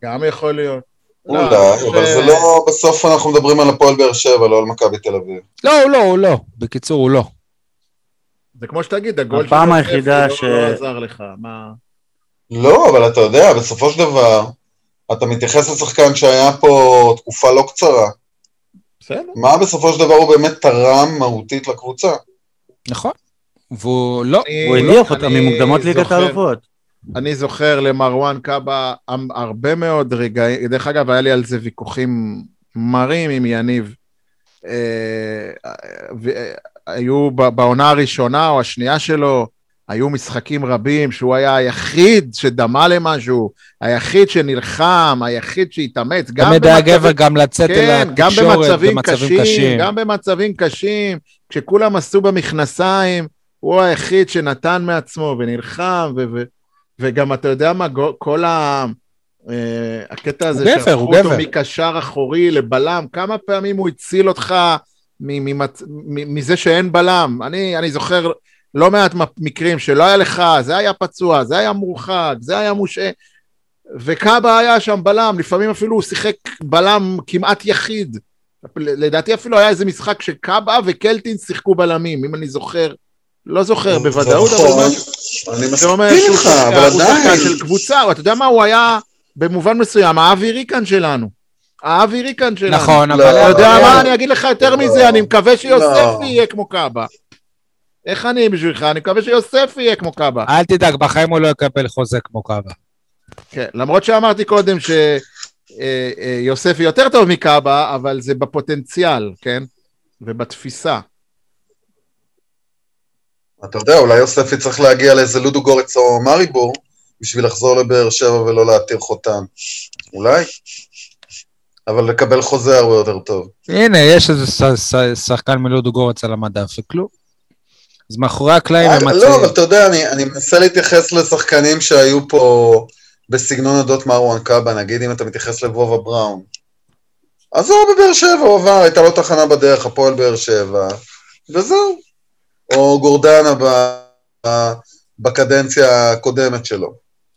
גם יכול להיות. לא,
אולי, אבל
ש-
זה לא, בסוף אנחנו מדברים על הפועל באר שבע, לא על מכבי תל אביב.
לא, הוא לא, הוא לא. בקיצור, הוא לא.
זה כמו שתגיד, הגול
הפעם
של
היחידה
יוספי
ש-
לא לא עזר לך. מה...
לא, אבל אתה יודע, בסופו של דבר, אתה מתייחס לשחקן שהיה פה תקופה לא קצרה.
בסדר.
מה בסופו של דבר הוא באמת תרם מהותית לקבוצה?
נכון. והוא לא.
הוא הדיח אותם ממוקדמות ליגת האלופות.
אני זוכר למרואן קאבה הרבה מאוד רגעים, דרך אגב, היה לי על זה ויכוחים מרים עם יניב. אה, ו- היו בעונה הראשונה או השנייה שלו, היו משחקים רבים שהוא היה היחיד שדמה למשהו, היחיד שנלחם, היחיד שהתאמץ, גם
תמיד היה גבר גם לצאת אל
כן, גם
התקשורת
במצבים
במצבים
קשים,
קשים.
גם במצבים קשים, כשכולם עשו במכנסיים, הוא היחיד שנתן מעצמו ונלחם, ו- ו- וגם אתה יודע מה, כל ה... אה, הקטע הזה
הוא גבר,
שהפכו אותו
גבר.
מקשר אחורי לבלם, כמה פעמים הוא הציל אותך ממצ- מזה שאין בלם. אני, אני זוכר לא מעט מקרים שלא היה לך, זה היה פצוע, זה היה מורחק, זה היה מושעה, וקאבה היה שם בלם, לפעמים אפילו הוא שיחק בלם כמעט יחיד. לדעתי אפילו היה איזה משחק שקאבה וקלטין שיחקו בלמים, אם אני זוכר. לא זוכר בוודאות, אבל
נכון,
משהו
אני מסכים איתך,
שחקן-
אבל
הוא שחקן
עדיין.
של קבוצה, אתה יודע מה, הוא היה במובן מסוים האבי ריקן שלנו. האבי ריקן שלנו.
נכון,
לא,
אבל...
אתה יודע
לא.
מה, אני אגיד לך יותר
לא.
מזה, אני מקווה שיוספי
לא.
יהיה כמו קאבה. איך אני בשבילך? אני מקווה שיוספי יהיה כמו קאבה.
אל תדאג, בחיים הוא לא יקבל חוזה כמו קאבה.
כן, למרות שאמרתי קודם שיוספי יותר טוב מקאבה, אבל זה בפוטנציאל, כן? ובתפיסה.
אתה יודע, אולי יוספי צריך להגיע לאיזה לודו גורץ או מריבור, בשביל לחזור לבאר שבע ולא להתיר חותם. אולי? אבל לקבל חוזה הרבה יותר טוב.
הנה, יש איזה שחקן מלודו גורץ על המדף, וכלום. אז מאחורי הקלעים הם
לא, אבל. אתה יודע, אני, אני מנסה להתייחס לשחקנים שהיו פה בסגנון הדות מרואן קאבה, נגיד אם אתה מתייחס לבובה בראון. אז הוא בבאר שבע, הוא עבר, הייתה לו תחנה בדרך, הפועל באר שבע, וזהו. או גורדנה ב, ב, בקדנציה הקודמת שלו.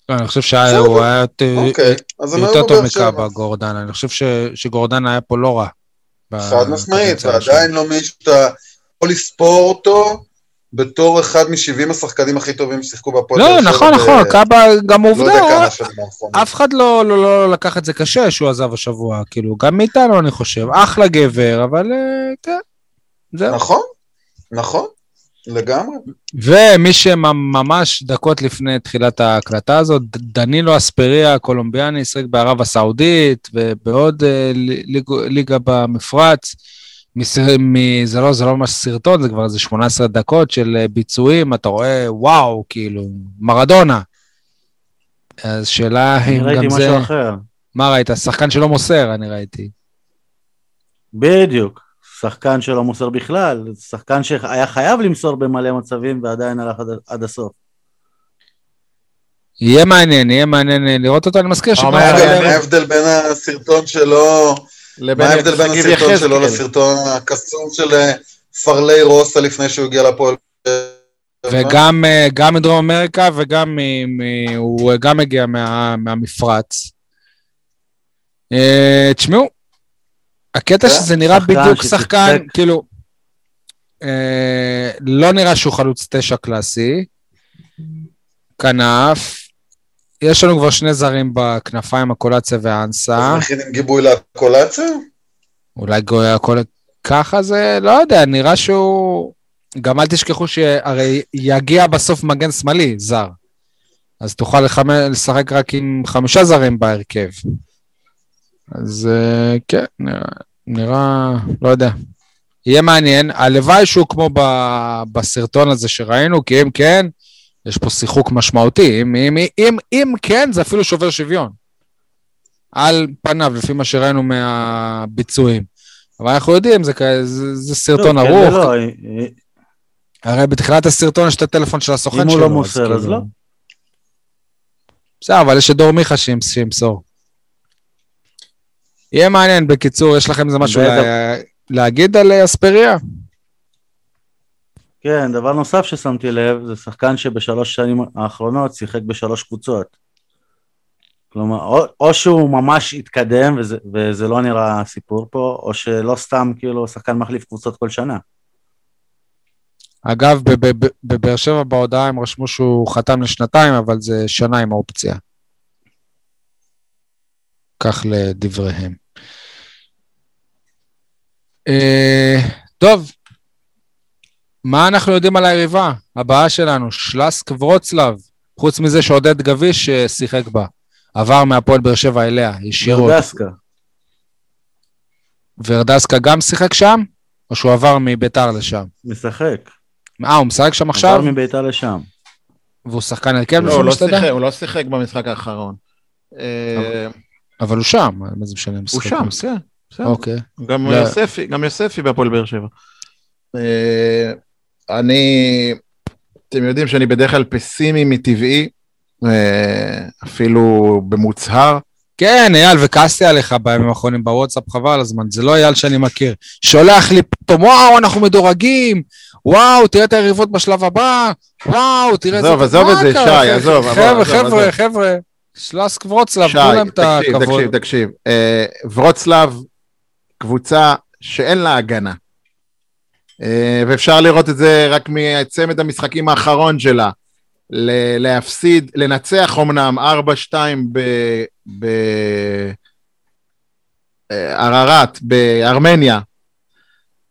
לא, אני חושב. שהוא היה יותר-
אוקיי,
יותר טוב. מקאבה, גורדנה. אני חושב שגורדנה היה פה לא רע.
חד משמעית, ועדיין לא מישהו שאתה יכול לספור אותו בתור אחד מ-70 השחקנים הכי טובים ששיחקו בהפועל
לא, נכון, נכון, קאבה גם
לא
עובדה,
האחרונות.
אף אחד לא, לא, לא לקח את זה קשה שהוא עזב השבוע, כאילו, גם מאיתנו אני חושב, אחלה גבר, אבל אה, כן, זהו.
נכון, נכון, לגמרי.
ומי שממש דקות לפני תחילת ההקלטה הזאת, דנילו אספריה הקולומביאני, שיחק בערב הסעודית ובעוד אה, ליג, ליגה במפרץ. זה לא, זה לא ממש סרטון, זה כבר איזה 18 דקות של אה, ביצועים, אתה רואה, וואו, כאילו, מרדונה. אז שאלה
אני
אם
ראיתי
גם
משהו
זה...
אחר.
מה ראית? שחקן שלא מוסר, אני ראיתי.
בדיוק. שחקן שלא מוסר בכלל, שחקן שהיה חייב למסור במלא מצבים ועדיין הלך עד, עד הסוף.
יהיה מעניין, יהיה מעניין אה, לראות אותו. אני מזכיר
אני-
מה ההבדל בין הסרטון שלו, מה ההבדל בין הסרטון. שלו לסרטון הקסום של אה, פרלי רוסה לפני שהוא הגיע לפועל?
וגם אה, גם מדרום אמריקה וגם מ- מ- הוא גם מגיע מה, מהמפרץ. תשמעו, הקטע
כן,
שזה נראה בדיוק. שחקן, כאילו, אה, לא נראה שהוא חלוץ תשע קלאסי, כנף, יש לנו כבר שני זרים בכנפיים, הקולציה והאנסה.
אז מכינים גיבוי לקולציה?
אולי גויה הכל ככה זה, לא יודע, נראה שהוא... גם אל תשכחו שהרי יגיע בסוף מגן שמאלי, זר. אז תוכל לחמ... לשחק רק עם חמישה זרים בהרכב. אז אה, כן, נראה, נראה, לא יודע. יהיה מעניין. הלוואי שהוא כמו ב... בסרטון הזה שראינו, כי אם כן, יש פה שיחוק משמעותי. אם, אם, אם, אם כן, זה אפילו שובר שוויון. על פניו, לפי מה שראינו מהביצועים. אבל אנחנו יודעים, זה, זה, זה סרטון
לא, כן
ערוך.
ולא,
הרי בתחילת הסרטון יש את הטלפון של הסוכן
אם
שלו.
הוא לא מוסר, אז
כאילו-
לא.
בסדר, אבל יש את דור מיכה שימס- שימסור. יהיה מעניין, בקיצור, יש לכם איזה משהו. לה- להגיד על אה, אספריה?
כן, דבר נוסף ששמתי לב, זה שחקן שבשלוש שנים האחרונות שיחק בשלוש קבוצות. כלומר, או, או שהוא ממש התקדם, וזה, וזה לא נראה סיפור פה, או שלא סתם כאילו שחקן מחליף קבוצות כל שנה.
אגב, בב- בב- בבאר שבע בהודעה הם רשמו שהוא חתם לשנתיים, אבל זה שנה עם האופציה. כך לדבריהם. אה, טוב, מה אנחנו יודעים על היריבה הבאה שלנו? שלסק ורוצלב, חוץ מזה שעודד גביש אה, שיחק בה. עבר מהפועל באר שבע אליה, ישירות.
דסקה.
ורדסקה גם שיחק שם? או שהוא עבר מביתר לשם?
משחק.
אה, הוא משחק שם עכשיו?
עבר מביתר לשם.
והוא שחקן הרכב
לא, הוא לא? שיחק, הוא לא שיחק במשחק האחרון. אה,
אבל הוא שם, מה זה משנה?
הוא שם. כן. בסדר.
אוקיי.
גם
לא.
יוספי, גם יוספי בהפועל באר שבע. אה, אני, אתם יודעים שאני בדרך כלל פסימי מטבעי, אה, אפילו במוצהר.
כן, אייל, וכעסתי עליך בימים האחרונים בוואטסאפ, חבל על הזמן, זה לא אייל שאני מכיר. שולח לי פתאום, וואו, אנחנו מדורגים, וואו, תראה את היריבות בשלב הבא, וואו, תראה
עזוב,
איזה...
עזוב
מה
את זה, שי, עזוב,
חבר'ה,
עזוב,
חבר'ה,
עזוב.
חבר'ה, שלסק ורוצלב,
שי,
תנו להם את
תקשיב,
הכבוד.
תקשיב, תקשיב. אה, ורוצלב, קבוצה שאין לה הגנה. אה, ואפשר לראות את זה רק מצמד המשחקים האחרון שלה. להפסיד, לנצח אמנם 4-2 ב- ב- אה, בארמניה,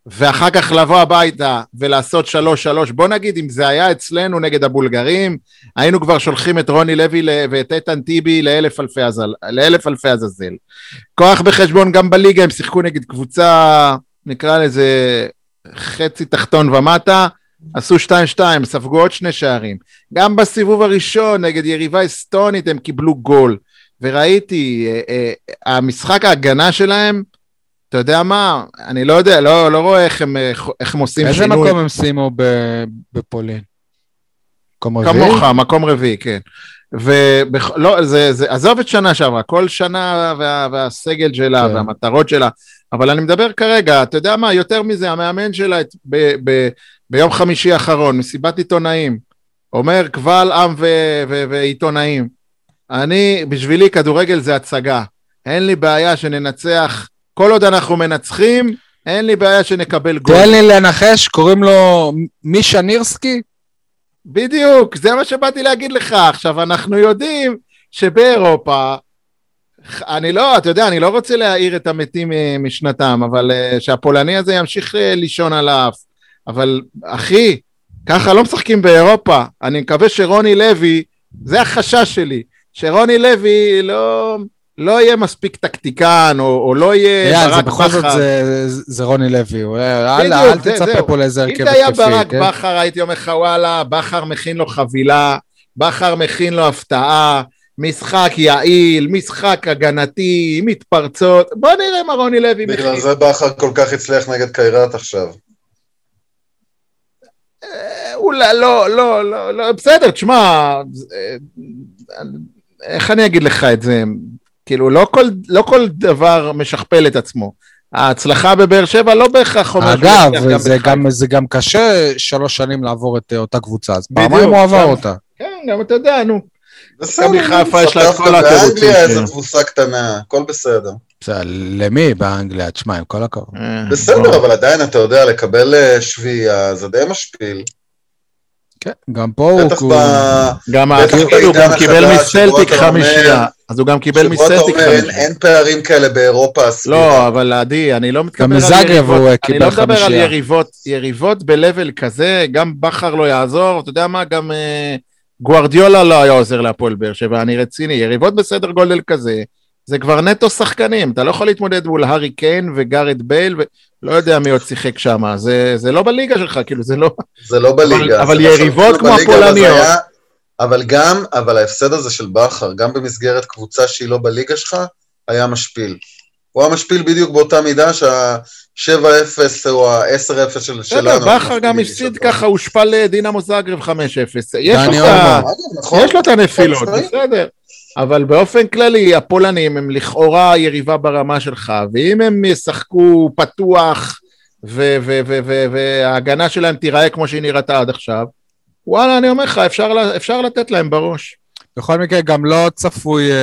ואחר כך לבוא הביתה ולעשות 3-3, בוא נגיד אם זה היה אצלנו נגד הבולגרים, היינו כבר שולחים את רוני לוי ואת איתן טיבי לאלף אלפי, עזל, לאלף אלפי עזאזל. כוח בחשבון גם בליגה, הם שיחקו נגד קבוצה, נקרא לזה חצי תחתון ומטה, עשו 2-2, ספגו עוד שני שערים. גם בסיבוב הראשון נגד יריבה אסטונית הם קיבלו גול. וראיתי, אה, אה, המשחק ההגנה שלהם, אתה יודע מה, אני לא יודע, לא, לא רואה איך הם, אה, איך הם עושים
איזה
שינוי.
מקום הם סיימו בפולין? מקום רביעי?
כמוך, מקום רביעי, כן. ולא, זה, זה, עזוב את שנה שעברה, כל שנה וה, והסגל שלה
כן.
והמטרות שלה, אבל אני מדבר כרגע, אתה יודע מה, יותר מזה, המאמן שלה את, ב, ב, ביום חמישי האחרון, מסיבת עיתונאים, אומר קבל עם ו, ו, ועיתונאים, אני, בשבילי כדורגל זה הצגה, אין לי בעיה שננצח, כל עוד אנחנו מנצחים, אין לי בעיה שנקבל גול.
תן לי לנחש, קוראים לו מישה נירסקי?
בדיוק, זה מה שבאתי להגיד לך. עכשיו, אנחנו יודעים שבאירופה, אני לא, אתה יודע, אני לא רוצה להעיר את המתים אה, משנתם, אבל אה, שהפולני הזה ימשיך אה, לישון על האף. אבל אחי, ככה לא משחקים באירופה. אני מקווה שרוני לוי, זה החשש שלי, שרוני לוי לא, לא יהיה מספיק טקטיקן, או, או לא יהיה
אייל, זה
ברק
בכל זאת
בכר.
זה- זה רוני לוי, הוא- אל
זה-
תצפה. פה לאיזה
אם
הרכב
זה היה
התקפי,
ברק
כן?
בכר, הייתי אומר לך, וואלה, בכר מכין לו חבילה, בכר מכין לו הפתעה, משחק יעיל, משחק הגנתי, מתפרצות. בוא נראה מה רוני לוי מכין.
בגלל זה בכר כל כך הצליח נגד קיירת עכשיו.
אה, אולי, לא, לא, לא, לא, בסדר, תשמע, אה, איך אני אגיד לך את זה? כאילו, לא כל, לא כל דבר משכפל את עצמו. ההצלחה בבאר שבע לא בהכרח אומר...
אגב,
יצליח
זה. גם- זה גם קשה שלוש שנים לעבור את אה, אותה קבוצה, אז
בדיוק,
פעמיים הוא עבר
גם-
אותה.
כן, גם אתה יודע, נו.
בסדר,
מכבי חיפה יש לה את
סחטת
כל התירוצים
באנגליה איזה. תבוסה קטנה, הכל בסדר.
בסדר, למי באנגליה? תשמע, עם כל הכבוד.
אה,
בסדר, אבל עדיין, אתה יודע, לקבל אה, שביעייה זה די משפיל.
כן, גם פה הוא...
בטח
הוא-
ב...
גם הוא גם קיבל מסלטיק חמישייה, אז הוא גם קיבל מסלטיק חמישייה.
אין פערים כאלה באירופה הסבירה.
לא, אבל עדי, אני לא מתכוון
גם
על
מזאגרב
יריבות,
הוא, אה,
אני
קיבל
לא מדבר על
חמישייה.
יריבות, יריבות ב-level כזה, גם בכר לא יעזור, אתה יודע מה, גם אה, גוארדיולה לא היה עוזר להפועל באר שבע, אני רציני, יריבות בסדר גודל כזה, זה כבר נטו שחקנים, אתה לא יכול להתמודד מול הארי קיין וגארד בייל, ולא יודע מי עוד שיחק שם, זה, זה לא בליגה שלך, כאילו זה לא...
זה לא בליגה.
אבל
לא
יריבות
שם
כמו
אבל
הפולניות.
היה- אבל גם, אבל ההפסד הזה של בכר, גם במסגרת קבוצה שהיא לא בליגה שלך, היה משפיל. הוא היה משפיל בדיוק באותה מידה שה-7-0 או ה-10-0 של- שלנו.
בסדר, בכר גם הפסיד. ככה, הושפל לדינמו זאגרב 5-0, יש לו את
נכון.
יש לו את הנפילות,
משמעית.
בסדר. אבל באופן כללי, הפולנים הם לכאורה יריבה ברמה שלך, ואם הם ישחקו פתוח, וההגנה שלהם תיראה כמו שהיא נראתה עד עכשיו, וואלה, אני אומר לך, אפשר, אפשר לתת להם בראש.
בכל מקרה, גם לא צפוי uh,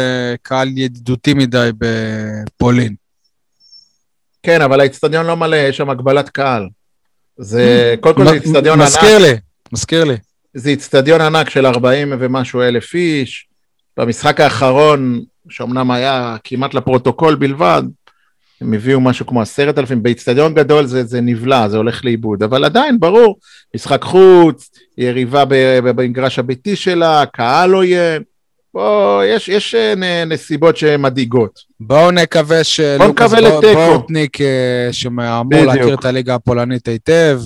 קהל ידידותי מדי בפולין.
כן, אבל האיצטדיון לא מלא, יש שם הגבלת קהל. זה, קודם כל זה איצטדיון ענק.
מזכיר לי, מזכיר לי.
זה איצטדיון ענק של 40 ומשהו אלף איש. במשחק האחרון, שאומנם היה כמעט לפרוטוקול בלבד, הם הביאו משהו כמו עשרת אלפים, באיצטדיון גדול זה, זה נבלע, זה הולך לאיבוד, אבל עדיין, ברור, משחק חוץ, יריבה במגרש הביתי שלה, קהל עוין, בוא, יש, יש אה, נסיבות שמדאיגות.
בואו נקווה שלוקאס בורטניק, אה, שאמור להכיר את הליגה הפולנית היטב,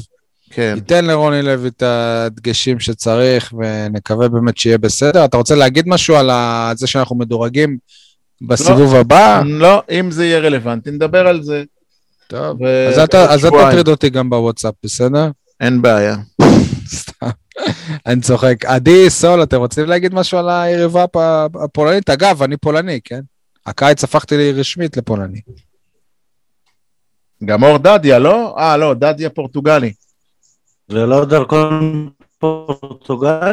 כן. ייתן לרוני לוי את הדגשים שצריך, ונקווה באמת שיהיה בסדר. אתה רוצה להגיד משהו על זה שאנחנו מדורגים בסיבוב לא, הבא?
לא, אם זה יהיה רלוונטי, נדבר על זה.
טוב, ו... אז אל תטריד אותי גם בוואטסאפ, בסדר?
אין בעיה. <laughs>
סתם, אני צוחק. עדי, סול, אתם רוצים להגיד משהו על היריבה הפולנית? אגב, אני פולני, כן? הקיץ הפכתי לי רשמית לפולני.
גם אור דדיה, לא? אה, לא, דדיה פורטוגלי.
זה לא דרכון פורטוגלי?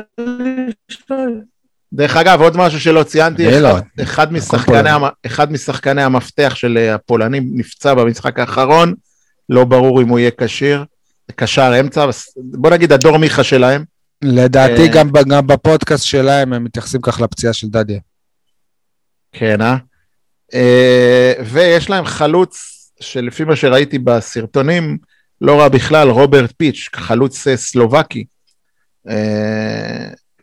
דרך אגב, עוד משהו שלא ציינתי, אחד, לא, אחד, משחקני, אחד משחקני המפתח של הפולנים נפצע במשחק האחרון, לא ברור אם הוא יהיה כשיר, קשר אמצע, בוא נגיד הדור מיכה שלהם.
לדעתי אה, גם, גם בפודקאסט שלהם הם מתייחסים כך לפציעה של דדיה.
כן, אה? אה? ויש להם חלוץ שלפי מה שראיתי בסרטונים, לא רע בכלל, רוברט פיץ', חלוץ אה, סלובקי.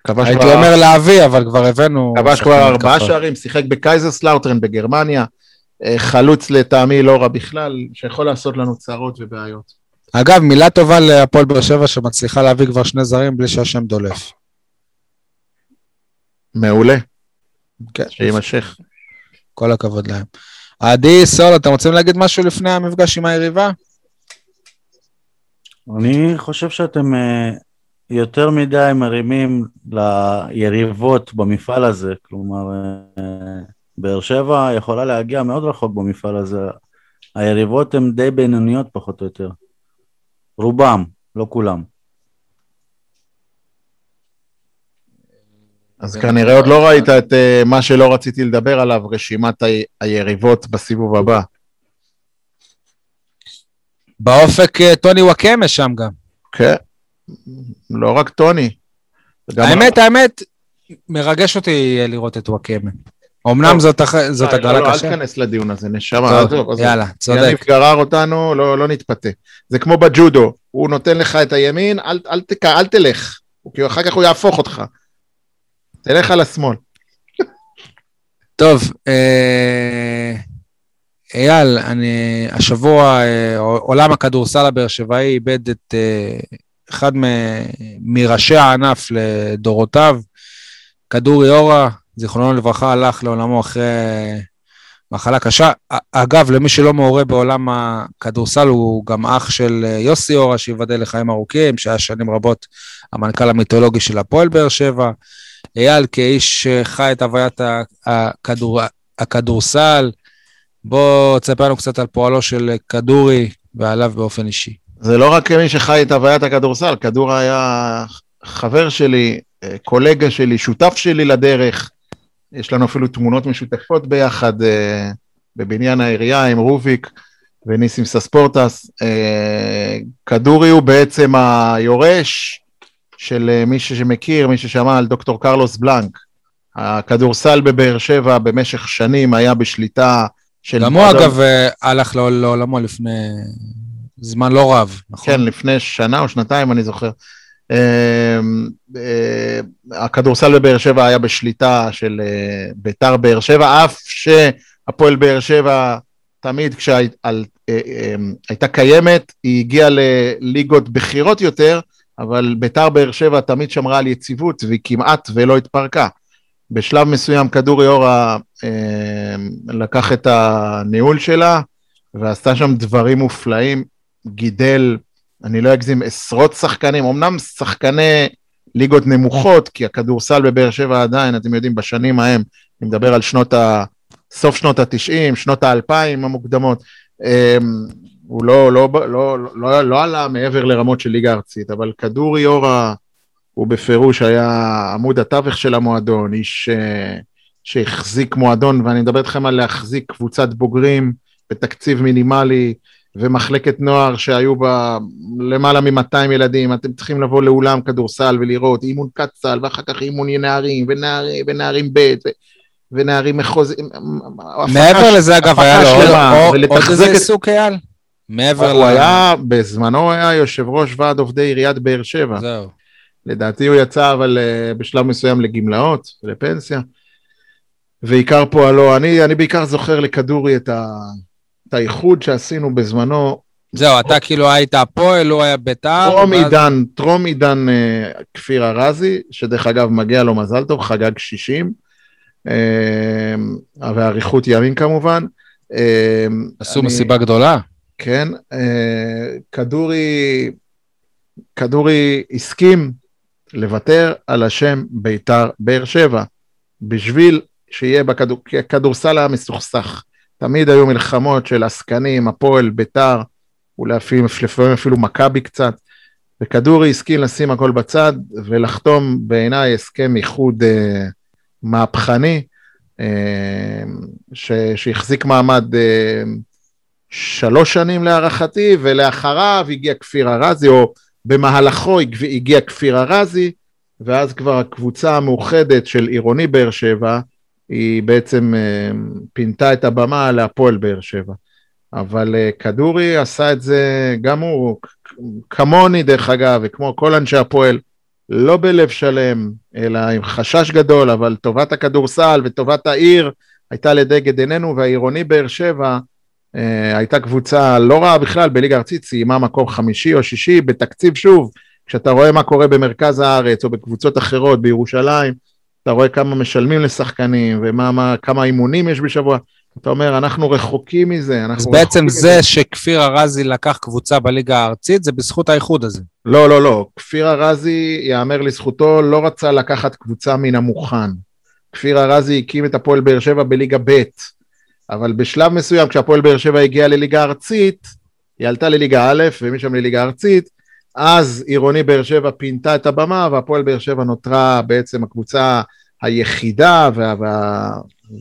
הייתי כבר... אומר להביא, אבל כבר הבאנו...
כבש כבר ארבעה שערים, שיחק בקייזרסלאוטרן בגרמניה, חלוץ לטעמי לא רע בכלל, שיכול לעשות לנו צרות ובעיות.
אגב, מילה טובה להפועל באר שבע שמצליחה להביא כבר שני זרים בלי שהשם דולף.
מעולה. כן. שיימשך.
כל הכבוד להם. עדי, סול, אתם רוצים להגיד משהו לפני המפגש עם היריבה?
אני חושב שאתם uh, יותר מדי מרימים ליריבות במפעל הזה. כלומר, uh, באר שבע יכולה להגיע מאוד רחוק במפעל הזה. היריבות הן די בינוניות פחות או יותר. רובם, לא כולם.
אז כנראה עוד לא ראית את uh, מה שלא רציתי לדבר עליו, רשימת היריבות בסיבוב הבא.
באופק uh, טוני וואקמה שם גם.
כן, לא רק טוני.
האמת, האמת, מרגש אותי לראות את וואקמה. אמנם זאת, הח... זאת הגרלה
לא, לא,
קשה.
אל תיכנס לדיון הזה, נשמה.
טוב, יאללה, צודק.
יניב גרר אותנו, לא, לא נתפתה. זה כמו בג'ודו, הוא נותן לך את הימין, אל, אל, אל, אל תלך, כי אחר כך הוא יהפוך אותך. תלך על השמאל.
טוב, אה, אייל, אני, השבוע אה, עולם הכדורסל הבאר שבעי איבד את אה, אחד מ, מראשי הענף לדורותיו, כדורי אורה, זיכרונו לברכה, הלך לעולמו אחרי מחלה קשה. אגב, למי שלא מעורה בעולם הכדורסל, הוא גם אח של אה, יוסי אורה, שייבדל לחיים ארוכים, שהיה שנים רבות המנכ"ל המיתולוגי של הפועל באר שבע. אייל, כאיש שחי את הוויית הכדור, הכדורסל, בוא תספר לנו קצת על פועלו של כדורי ועליו באופן אישי.
זה לא רק כמי שחי את הוויית הכדורסל, כדור היה חבר שלי, אה, קולגה שלי, שותף שלי לדרך. יש לנו אפילו תמונות משותפות ביחד אה, בבניין העירייה עם רוביק וניסים סספורטס. אה, כדורי הוא בעצם היורש של מי שמכיר, מי ששמע על דוקטור קרלוס בלנק. הכדורסל בבאר שבע במשך שנים היה בשליטה של...
גם הוא אגב אה, הלך לעולמו לפני זמן לא רב, נכון?
כן, לפני שנה או שנתיים אני זוכר. אמ, אה, הכדורסל בבאר שבע היה בשליטה של אה, ביתר באר שבע, אף שהפועל באר שבע תמיד כשהייתה אה, קיימת, היא הגיעה לליגות בכירות יותר, אבל ביתר באר שבע תמיד שמרה על יציבות והיא כמעט ולא התפרקה. בשלב מסוים כדורי אורה אמ, לקח את הניהול שלה ועשתה שם דברים מופלאים, גידל אני לא אגזים, עשרות שחקנים, אמנם שחקני ליגות נמוכות, כי הכדורסל בבאר שבע עדיין, אתם יודעים, בשנים ההם, אני מדבר על שנות ה... סוף שנות ה-90, שנות ה-2000 המוקדמות, אמ, הוא לא, לא, לא, לא, לא, לא עלה מעבר לרמות של ליגה ארצית, אבל כדורי אורה הוא בפירוש היה עמוד התווך של המועדון, איש אה, שהחזיק מועדון, ואני מדבר איתכם על להחזיק קבוצת בוגרים בתקציב מינימלי, ומחלקת נוער שהיו בה למעלה מ-200 ילדים, אתם צריכים לבוא לאולם כדורסל ולראות אימון קצ"ל, ואחר כך אימון נערים, ונערים, ונערים ב', ו... ונערים מחוזים.
מעבר לזה, אגב, היה לו עוד איזה עיסוק, אייל? מעבר ל...
הוא היה, בזמנו היה יושב ראש ועד עובדי עיריית באר שבע.
זהו.
לדעתי הוא יצא אבל uh, בשלב מסוים לגמלאות, לפנסיה. ועיקר פועלו, אני, אני בעיקר זוכר לכדורי את, ה, את האיחוד שעשינו בזמנו.
זהו, אתה כאילו היית הפועל, הוא היה בית"ר.
טרום ואז... עידן, טרום עידן uh, כפיר ארזי, שדרך אגב מגיע לו מזל טוב, חגג 60. Uh, ואריכות ימין כמובן. Uh,
עשו אני, מסיבה גדולה.
כן, כדורי, כדורי הסכים לוותר על השם בית"ר באר שבע, בשביל שיהיה בכדורסל היה מסוכסך. תמיד היו מלחמות של עסקנים, הפועל, בית"ר, אולי לפעמים אפילו מכבי קצת, וכדורי הסכים לשים הכל בצד ולחתום בעיניי הסכם איחוד אה, מהפכני, אה, שהחזיק מעמד אה, שלוש שנים להערכתי, ולאחריו הגיע כפיר ארזי, או במהלכו הגיע כפיר ארזי, ואז כבר הקבוצה המאוחדת של עירוני באר שבע, היא בעצם אה, פינתה את הבמה להפועל באר שבע. אבל אה, כדורי עשה את זה, גם הוא, כמוני דרך אגב, וכמו כל אנשי הפועל, לא בלב שלם, אלא עם חשש גדול, אבל טובת הכדורסל וטובת העיר הייתה לדגת עינינו, והעירוני באר שבע הייתה קבוצה לא רעה בכלל בליגה הארצית, סיימה מקום חמישי או שישי בתקציב שוב, כשאתה רואה מה קורה במרכז הארץ או בקבוצות אחרות בירושלים, אתה רואה כמה משלמים לשחקנים וכמה אימונים יש בשבוע, אתה אומר, אנחנו רחוקים מזה, אנחנו
אז בעצם זה מזה. שכפיר ארזי לקח קבוצה בליגה הארצית, זה בזכות האיחוד הזה.
לא, לא, לא. כפיר ארזי, יאמר לזכותו, לא רצה לקחת קבוצה מן המוכן. כפיר ארזי הקים את הפועל באר שבע בליגה ב'. אבל בשלב מסוים, כשהפועל באר שבע הגיעה לליגה ארצית, היא עלתה לליגה א' ומשם לליגה ארצית, אז עירוני באר שבע פינתה את הבמה, והפועל באר שבע נותרה בעצם הקבוצה היחידה וה... וה...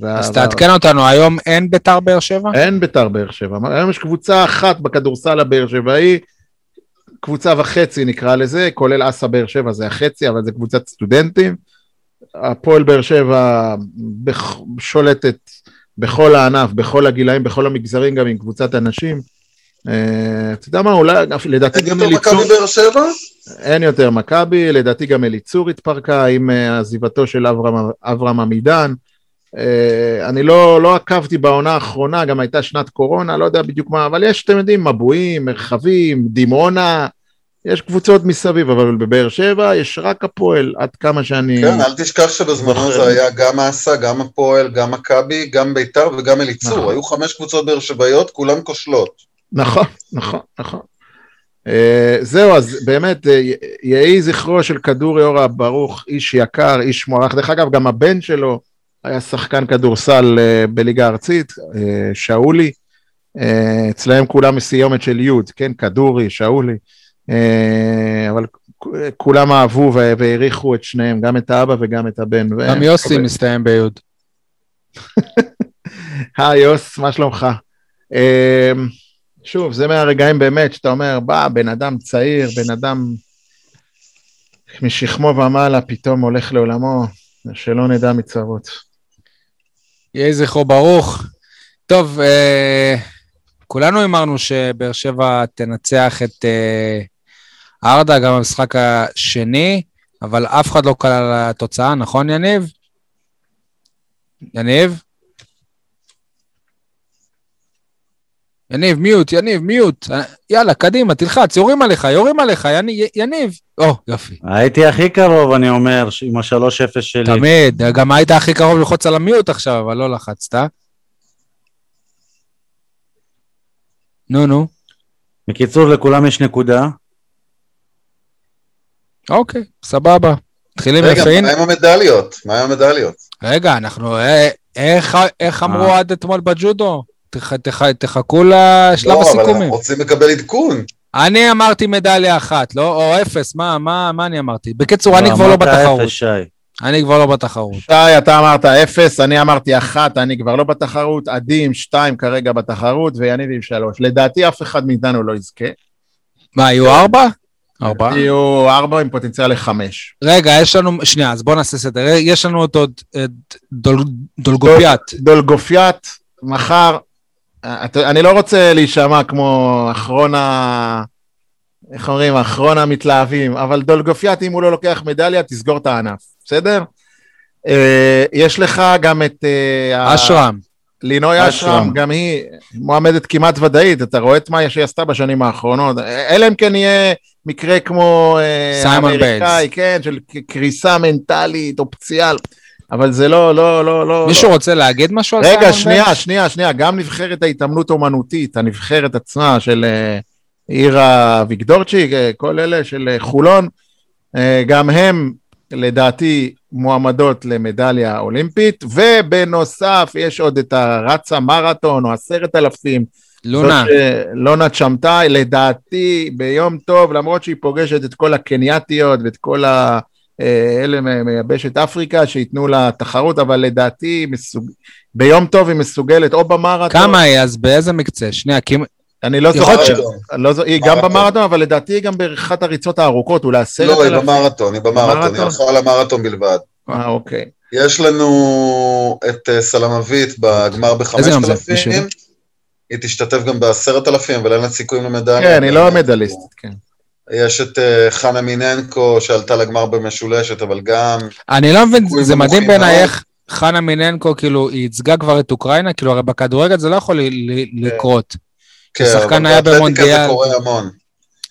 וה... אז תעדכן אותנו, היום אין ביתר באר שבע?
אין ביתר באר שבע, היום יש קבוצה אחת בכדורסל הבאר שבעי, קבוצה וחצי נקרא לזה, כולל אסה באר שבע זה החצי, אבל זה קבוצת סטודנטים. הפועל באר שבע שולטת בכל הענף, בכל הגילאים, בכל המגזרים, גם עם קבוצת אנשים. אה, אתה יודע מה, אולי, לדעתי
גם אליצור... אין יותר מכבי באר שבע?
אין יותר מכבי, לדעתי גם אליצור התפרקה עם אה, עזיבתו של אברהם עמידן. אה, אני לא, לא עקבתי בעונה האחרונה, גם הייתה שנת קורונה, לא יודע בדיוק מה, אבל יש, אתם יודעים, מבועים, מרחבים, דימונה, יש קבוצות מסביב, אבל בבאר שבע יש רק הפועל, עד כמה שאני...
כן, אל תשכח שבזמנו זה היה גם אסא, גם הפועל, גם מכבי, גם ביתר וגם אליצור. נכון. היו חמש קבוצות באר שבעיות, כולן כושלות.
נכון, נכון, נכון. Uh, זהו, אז באמת, uh, יהי זכרו של כדורי אורה ברוך, איש יקר, איש מוערך. דרך אגב, גם הבן שלו היה שחקן כדורסל uh, בליגה הארצית, שאולי. אצלהם כולם מסיומת של י', כן, כדורי, שאולי. אה, אבל כולם אהבו והעריכו את שניהם, גם את האבא וגם את הבן.
גם יוסי מסתיים ביוד. <laughs>
היי יוס, מה שלומך? אה, שוב, זה מהרגעים באמת שאתה אומר, בא, בן אדם צעיר, בן אדם משכמו ומעלה, פתאום הולך לעולמו, שלא נדע מצרות.
יהי זכרו ברוך. טוב, אה, כולנו אמרנו שבאר שבע תנצח את אה, ארדה גם במשחק השני, אבל אף אחד לא קל על התוצאה, נכון יניב? יניב? יניב, מיוט, יניב, מיוט. יאללה, קדימה, תלחץ, יורים עליך, יורים עליך, יניב. או, יופי.
הייתי הכי קרוב, אני אומר, עם ה-3-0 שלי.
תמיד, גם היית הכי קרוב ללחוץ על המיוט עכשיו, אבל לא לחצת. נו, נו.
בקיצור, לכולם יש נקודה.
אוקיי, סבבה. מתחילים
רגע,
יפים.
מה עם המדליות? מה עם המדליות?
רגע, אנחנו... אה, איך, איך אמרו
אה.
עד אתמול בג'ודו? תח, תח, תחכו לשלב
לא, אבל
הסיכומים.
אנחנו רוצים לקבל עדכון.
אני אמרתי מדליה אחת, לא? או אפס, מה, מה, מה אני אמרתי? בקיצור, אני
לא,
כבר לא בתחרות. אני כבר לא בתחרות.
שי, אתה אמרת אפס, אני אמרתי אחת, אני כבר לא בתחרות, עדי עם שתיים כרגע בתחרות, ויניב עם שלוש. לדעתי אף אחד מאיתנו לא יזכה.
מה, יהיו ארבע? ארבע?
יהיו ארבע עם פוטנציאל לחמש.
רגע, יש לנו, שנייה, אז בוא נעשה סדר. יש לנו את עוד את דול, דולגופיאט.
דולגופיאט, מחר, אה, אתה- אני לא רוצה להישמע כמו אחרון ה... איך אומרים? אחרון המתלהבים, אבל דולגופיאט, אם הוא לא לוקח מדליה, תסגור את הענף, בסדר? אה, יש לך גם את... אה,
אשרם.
לינוי אשרם. גם היא מועמדת כמעט ודאית, אתה רואה את מה שהיא עשתה בשנים האחרונות, אלא אם כן יהיה מקרה כמו אה,
סיימון
האמריקאי, כן, של קריסה מנטלית או פציעה, אבל זה לא, לא, לא, לא.
מישהו רוצה להגיד משהו על
רגע,
סיימון
שנייה,
בנקס?
שנייה, שנייה, גם נבחרת ההתעמלות אומנותית, הנבחרת עצמה של אה, עירה ויגדורצ'יק, אה, כל אלה של אה, חולון, אה, גם הם לדעתי מועמדות למדליה אולימפית, ובנוסף יש עוד את הרץ המרתון או עשרת אלפים,
לונה.
זאת, לונה צ'מטאי, לדעתי ביום טוב, למרות שהיא פוגשת את כל הקנייתיות ואת כל ה... אה, אלה מ- מיבשת אפריקה שייתנו לה תחרות, אבל לדעתי היא מסוג... ביום טוב היא מסוגלת או במרתון,
כמה היא? אז באיזה מקצה? שנייה, כי...
אני לא זוכר. אני לא זו- היא גם
מרתון.
במרתון, אבל לדעתי היא גם באחת הריצות הארוכות, אולי עשרת
לא, היא
אלפים.
במרתון, היא במרתון, היא
במרתון?
הלכה על המרתון בלבד.
אה, אוקיי.
יש לנו את אה, סלמבית בגמר
איזה יום זה?
ב-5,000,
בשביל?
היא תשתתף גם בעשרת אלפים, אבל אין לה סיכויים למדליה.
כן, היא לא מדליסטית, כן.
יש את אה, חנה מיננקו שעלתה לגמר במשולשת, אבל גם...
אני לא מבין, זה מדהים בעיניי. איך חנה מיננקו, כאילו, היא ייצגה כבר את אוקראינה, כאילו, הרי בכדורגל זה לא יכול ל- לקרות.
כן, אבל
היה
באתלטיקה
במונדיאל.
זה קורה המון.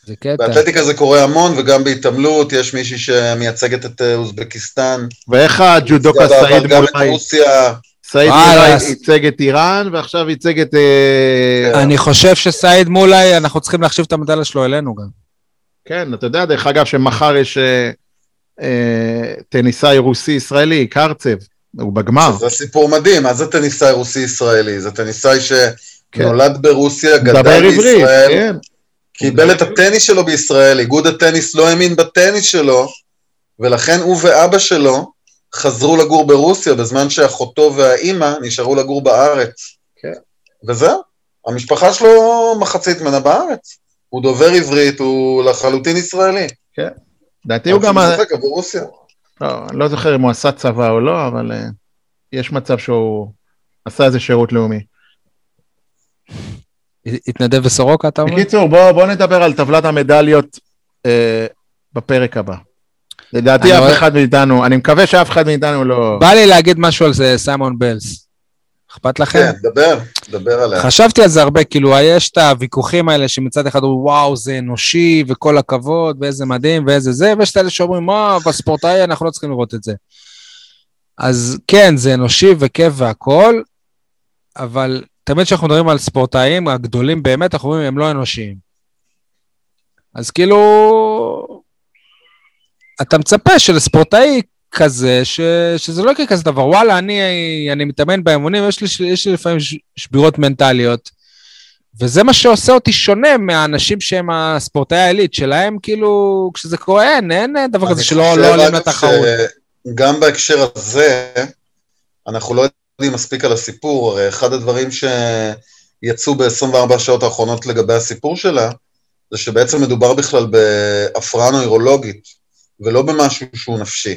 זה קטע.
באתלטיקה זה קורה המון, וגם בהתעמלות יש מישהי שמייצגת את אה, אוזבקיסטן.
ואיך הג'ודוקה סעיד
גם את
מולאי?
רוסיה.
סעיד מולאי ייצג את איראן, ועכשיו ייצג את... אה,
אני חושב שסעיד מולאי, אנחנו צריכים להחשיב את המדליה שלו אלינו גם.
כן, אתה יודע, דרך אגב, שמחר יש אה, אה, טניסאי רוסי-ישראלי, קרצב, הוא בגמר.
שזה סיפור מדהים, מה זה טניסאי רוסי-ישראלי? זה טניסאי
כן.
שנולד ברוסיה, גדל בישראל,
כן.
קיבל את הטניס שלו בישראל, איגוד הטניס לא האמין בטניס שלו, ולכן הוא ואבא שלו חזרו לגור ברוסיה, בזמן שאחותו והאימא נשארו לגור בארץ.
כן.
וזהו, המשפחה שלו מחצית ממנה בארץ. הוא דובר עברית, הוא לחלוטין ישראלי.
לדעתי הוא גם...
אבל משחק עבור רוסיה.
לא, אני לא זוכר אם הוא עשה צבא או לא, אבל אה, יש מצב שהוא עשה איזה שירות לאומי.
התנדב בסורוקה, אתה אומר?
בקיצור, בוא, בוא נדבר על טבלת המדליות אה, בפרק הבא. לדעתי אף אחד מאיתנו, אני מקווה שאף אחד מאיתנו לא...
בא לי להגיד משהו על זה, סיימון בלס. אכפת לכם?
כן, דבר, דבר עליה.
חשבתי על זה הרבה, כאילו, יש את הוויכוחים האלה שמצד אחד אומרים, וואו, זה אנושי, וכל הכבוד, ואיזה מדהים, ואיזה זה, ויש את אלה שאומרים, מה, אבל ספורטאי, אנחנו לא צריכים לראות את זה. אז כן, זה אנושי וכיף והכול, אבל תמיד כשאנחנו מדברים על ספורטאים הגדולים באמת, אנחנו אומרים, הם לא אנושיים. אז כאילו, אתה מצפה שלספורטאי כזה, ש, שזה לא יקרה כזה דבר. וואלה, אני, אני מתאמן באימונים, יש לי, יש לי לפעמים שבירות מנטליות, וזה מה שעושה אותי שונה מהאנשים שהם הספורטאי העילית, שלהם כאילו, כשזה קורה, אין, אין דבר כזה שלא לא עולים לתחרות.
גם בהקשר הזה, אנחנו לא יודעים מספיק על הסיפור, הרי אחד הדברים שיצאו ב-24 השעות האחרונות לגבי הסיפור שלה, זה שבעצם מדובר בכלל בהפרעה נוירולוגית, ולא במשהו שהוא נפשי.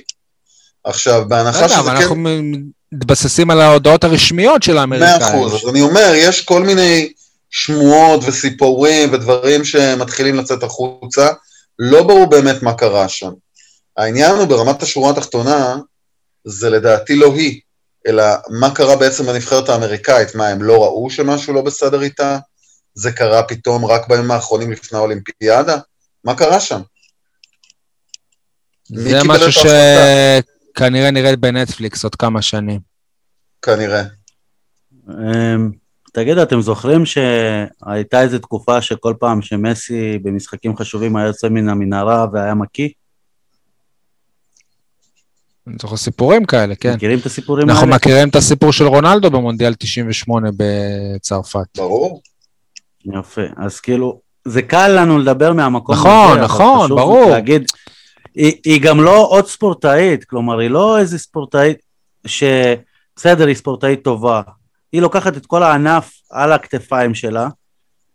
עכשיו, בהנחה שזה
אבל
כן...
אנחנו מתבססים על ההודעות הרשמיות של
מאה
האמריקאים.
אחוז, אז אני אומר, יש כל מיני שמועות וסיפורים ודברים שמתחילים לצאת החוצה, לא ברור באמת מה קרה שם. העניין הוא ברמת השורה התחתונה, זה לדעתי לא היא, אלא מה קרה בעצם בנבחרת האמריקאית, מה, הם לא ראו שמשהו לא בסדר איתה? זה קרה פתאום רק בימים האחרונים לפני האולימפיאדה? מה קרה שם?
זה משהו? שכנראה נראה בנטפליקס עוד כמה שנים.
כנראה.
אמ, תגיד, אתם זוכרים שהייתה איזו תקופה שכל פעם שמסי במשחקים חשובים היה יוצא מן המנהרה והיה מקיא?
אני זוכר סיפורים כאלה, כן.
מכירים את הסיפורים
אנחנו
האלה?
מכירים את הסיפור של רונלדו במונדיאל 98 בצרפת.
ברור.
יפה, אז כאילו, זה קל לנו לדבר מהמקום
נכון,
הזה,
נכון,
חשוב
ברור.
להגיד, היא, היא גם לא עוד ספורטאית, כלומר, היא לא איזה ספורטאית ש... בסדר, היא ספורטאית טובה. היא לוקחת את כל הענף על הכתפיים שלה,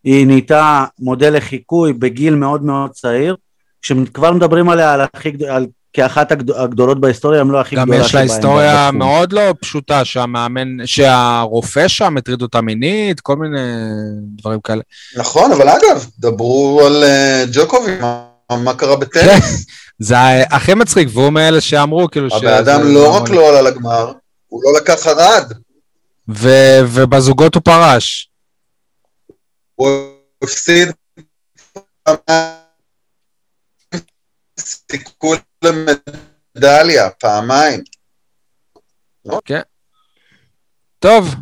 היא נהייתה מודל לחיקוי בגיל מאוד מאוד צעיר, כשכבר מדברים עליה על הכי, גד- על, כאחת הגד- הגדולות בהיסטוריה, אם לא הכי
גם
גדולה
יש לה
שבהן
היסטוריה. מאוד לא פשוטה, שהמאמן, שהרופא שם הטריד אותה מינית, כל מיני דברים כאלה.
נכון, אבל אגב, דברו על אה, ג'וקוביץ', מה- מה קרה בטניס.
זה ה- הכי מצחיק, והוא מאלה שאמרו כאילו ש...
הבן אדם
זה-
לא רק לא עלה לגמר, הוא לא לקח ארד.
ו- ובזוגות הוא פרש.
הוא הפסיד סיכוי למדליה, פעמיים.
טוב,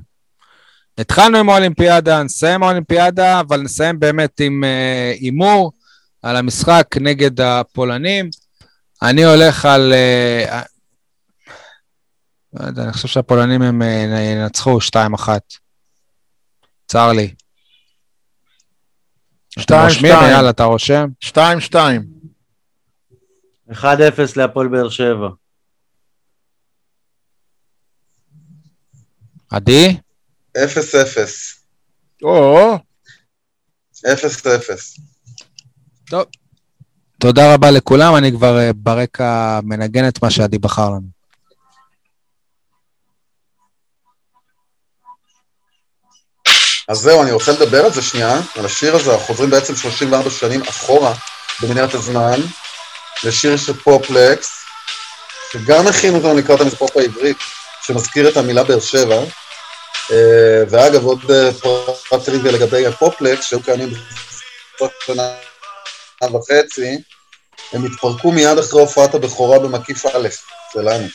התחלנו עם האולימפיאדה, נסיים האולימפיאדה, אבל נסיים באמת עם אה, הימור על המשחק נגד הפולנים. אני הולך על... אה, אה, לא יודע, אני חושב שהפולנים הם אה, ינצחו 2-1. צר לי.
2-2.
יאללה, אתה רושם?
2-2.
1-0 להפועל באר שבע.
עדי?
0-0.
או.
0-0. טוב.
תודה רבה לכולם, אני כבר אה, ברקע מנגן את מה שעדי בחר לנו.
אז זהו, אני רוצה לדבר על זה שנייה, על השיר הזה, אנחנו חוזרים בעצם 34 שנים אחורה במנהרת הזמן, לשיר של פופלקס, שגם הכינו אותנו לקראת המספורט העברית, שמזכיר את המילה באר שבע. אה, ואגב, עוד אה, פרט טריוויה לגבי הפופלקס, שהיו קיימים בסוף שנה וחצי, הם התפרקו מיד אחרי הופעת הבכורה במקיף א' שלנו.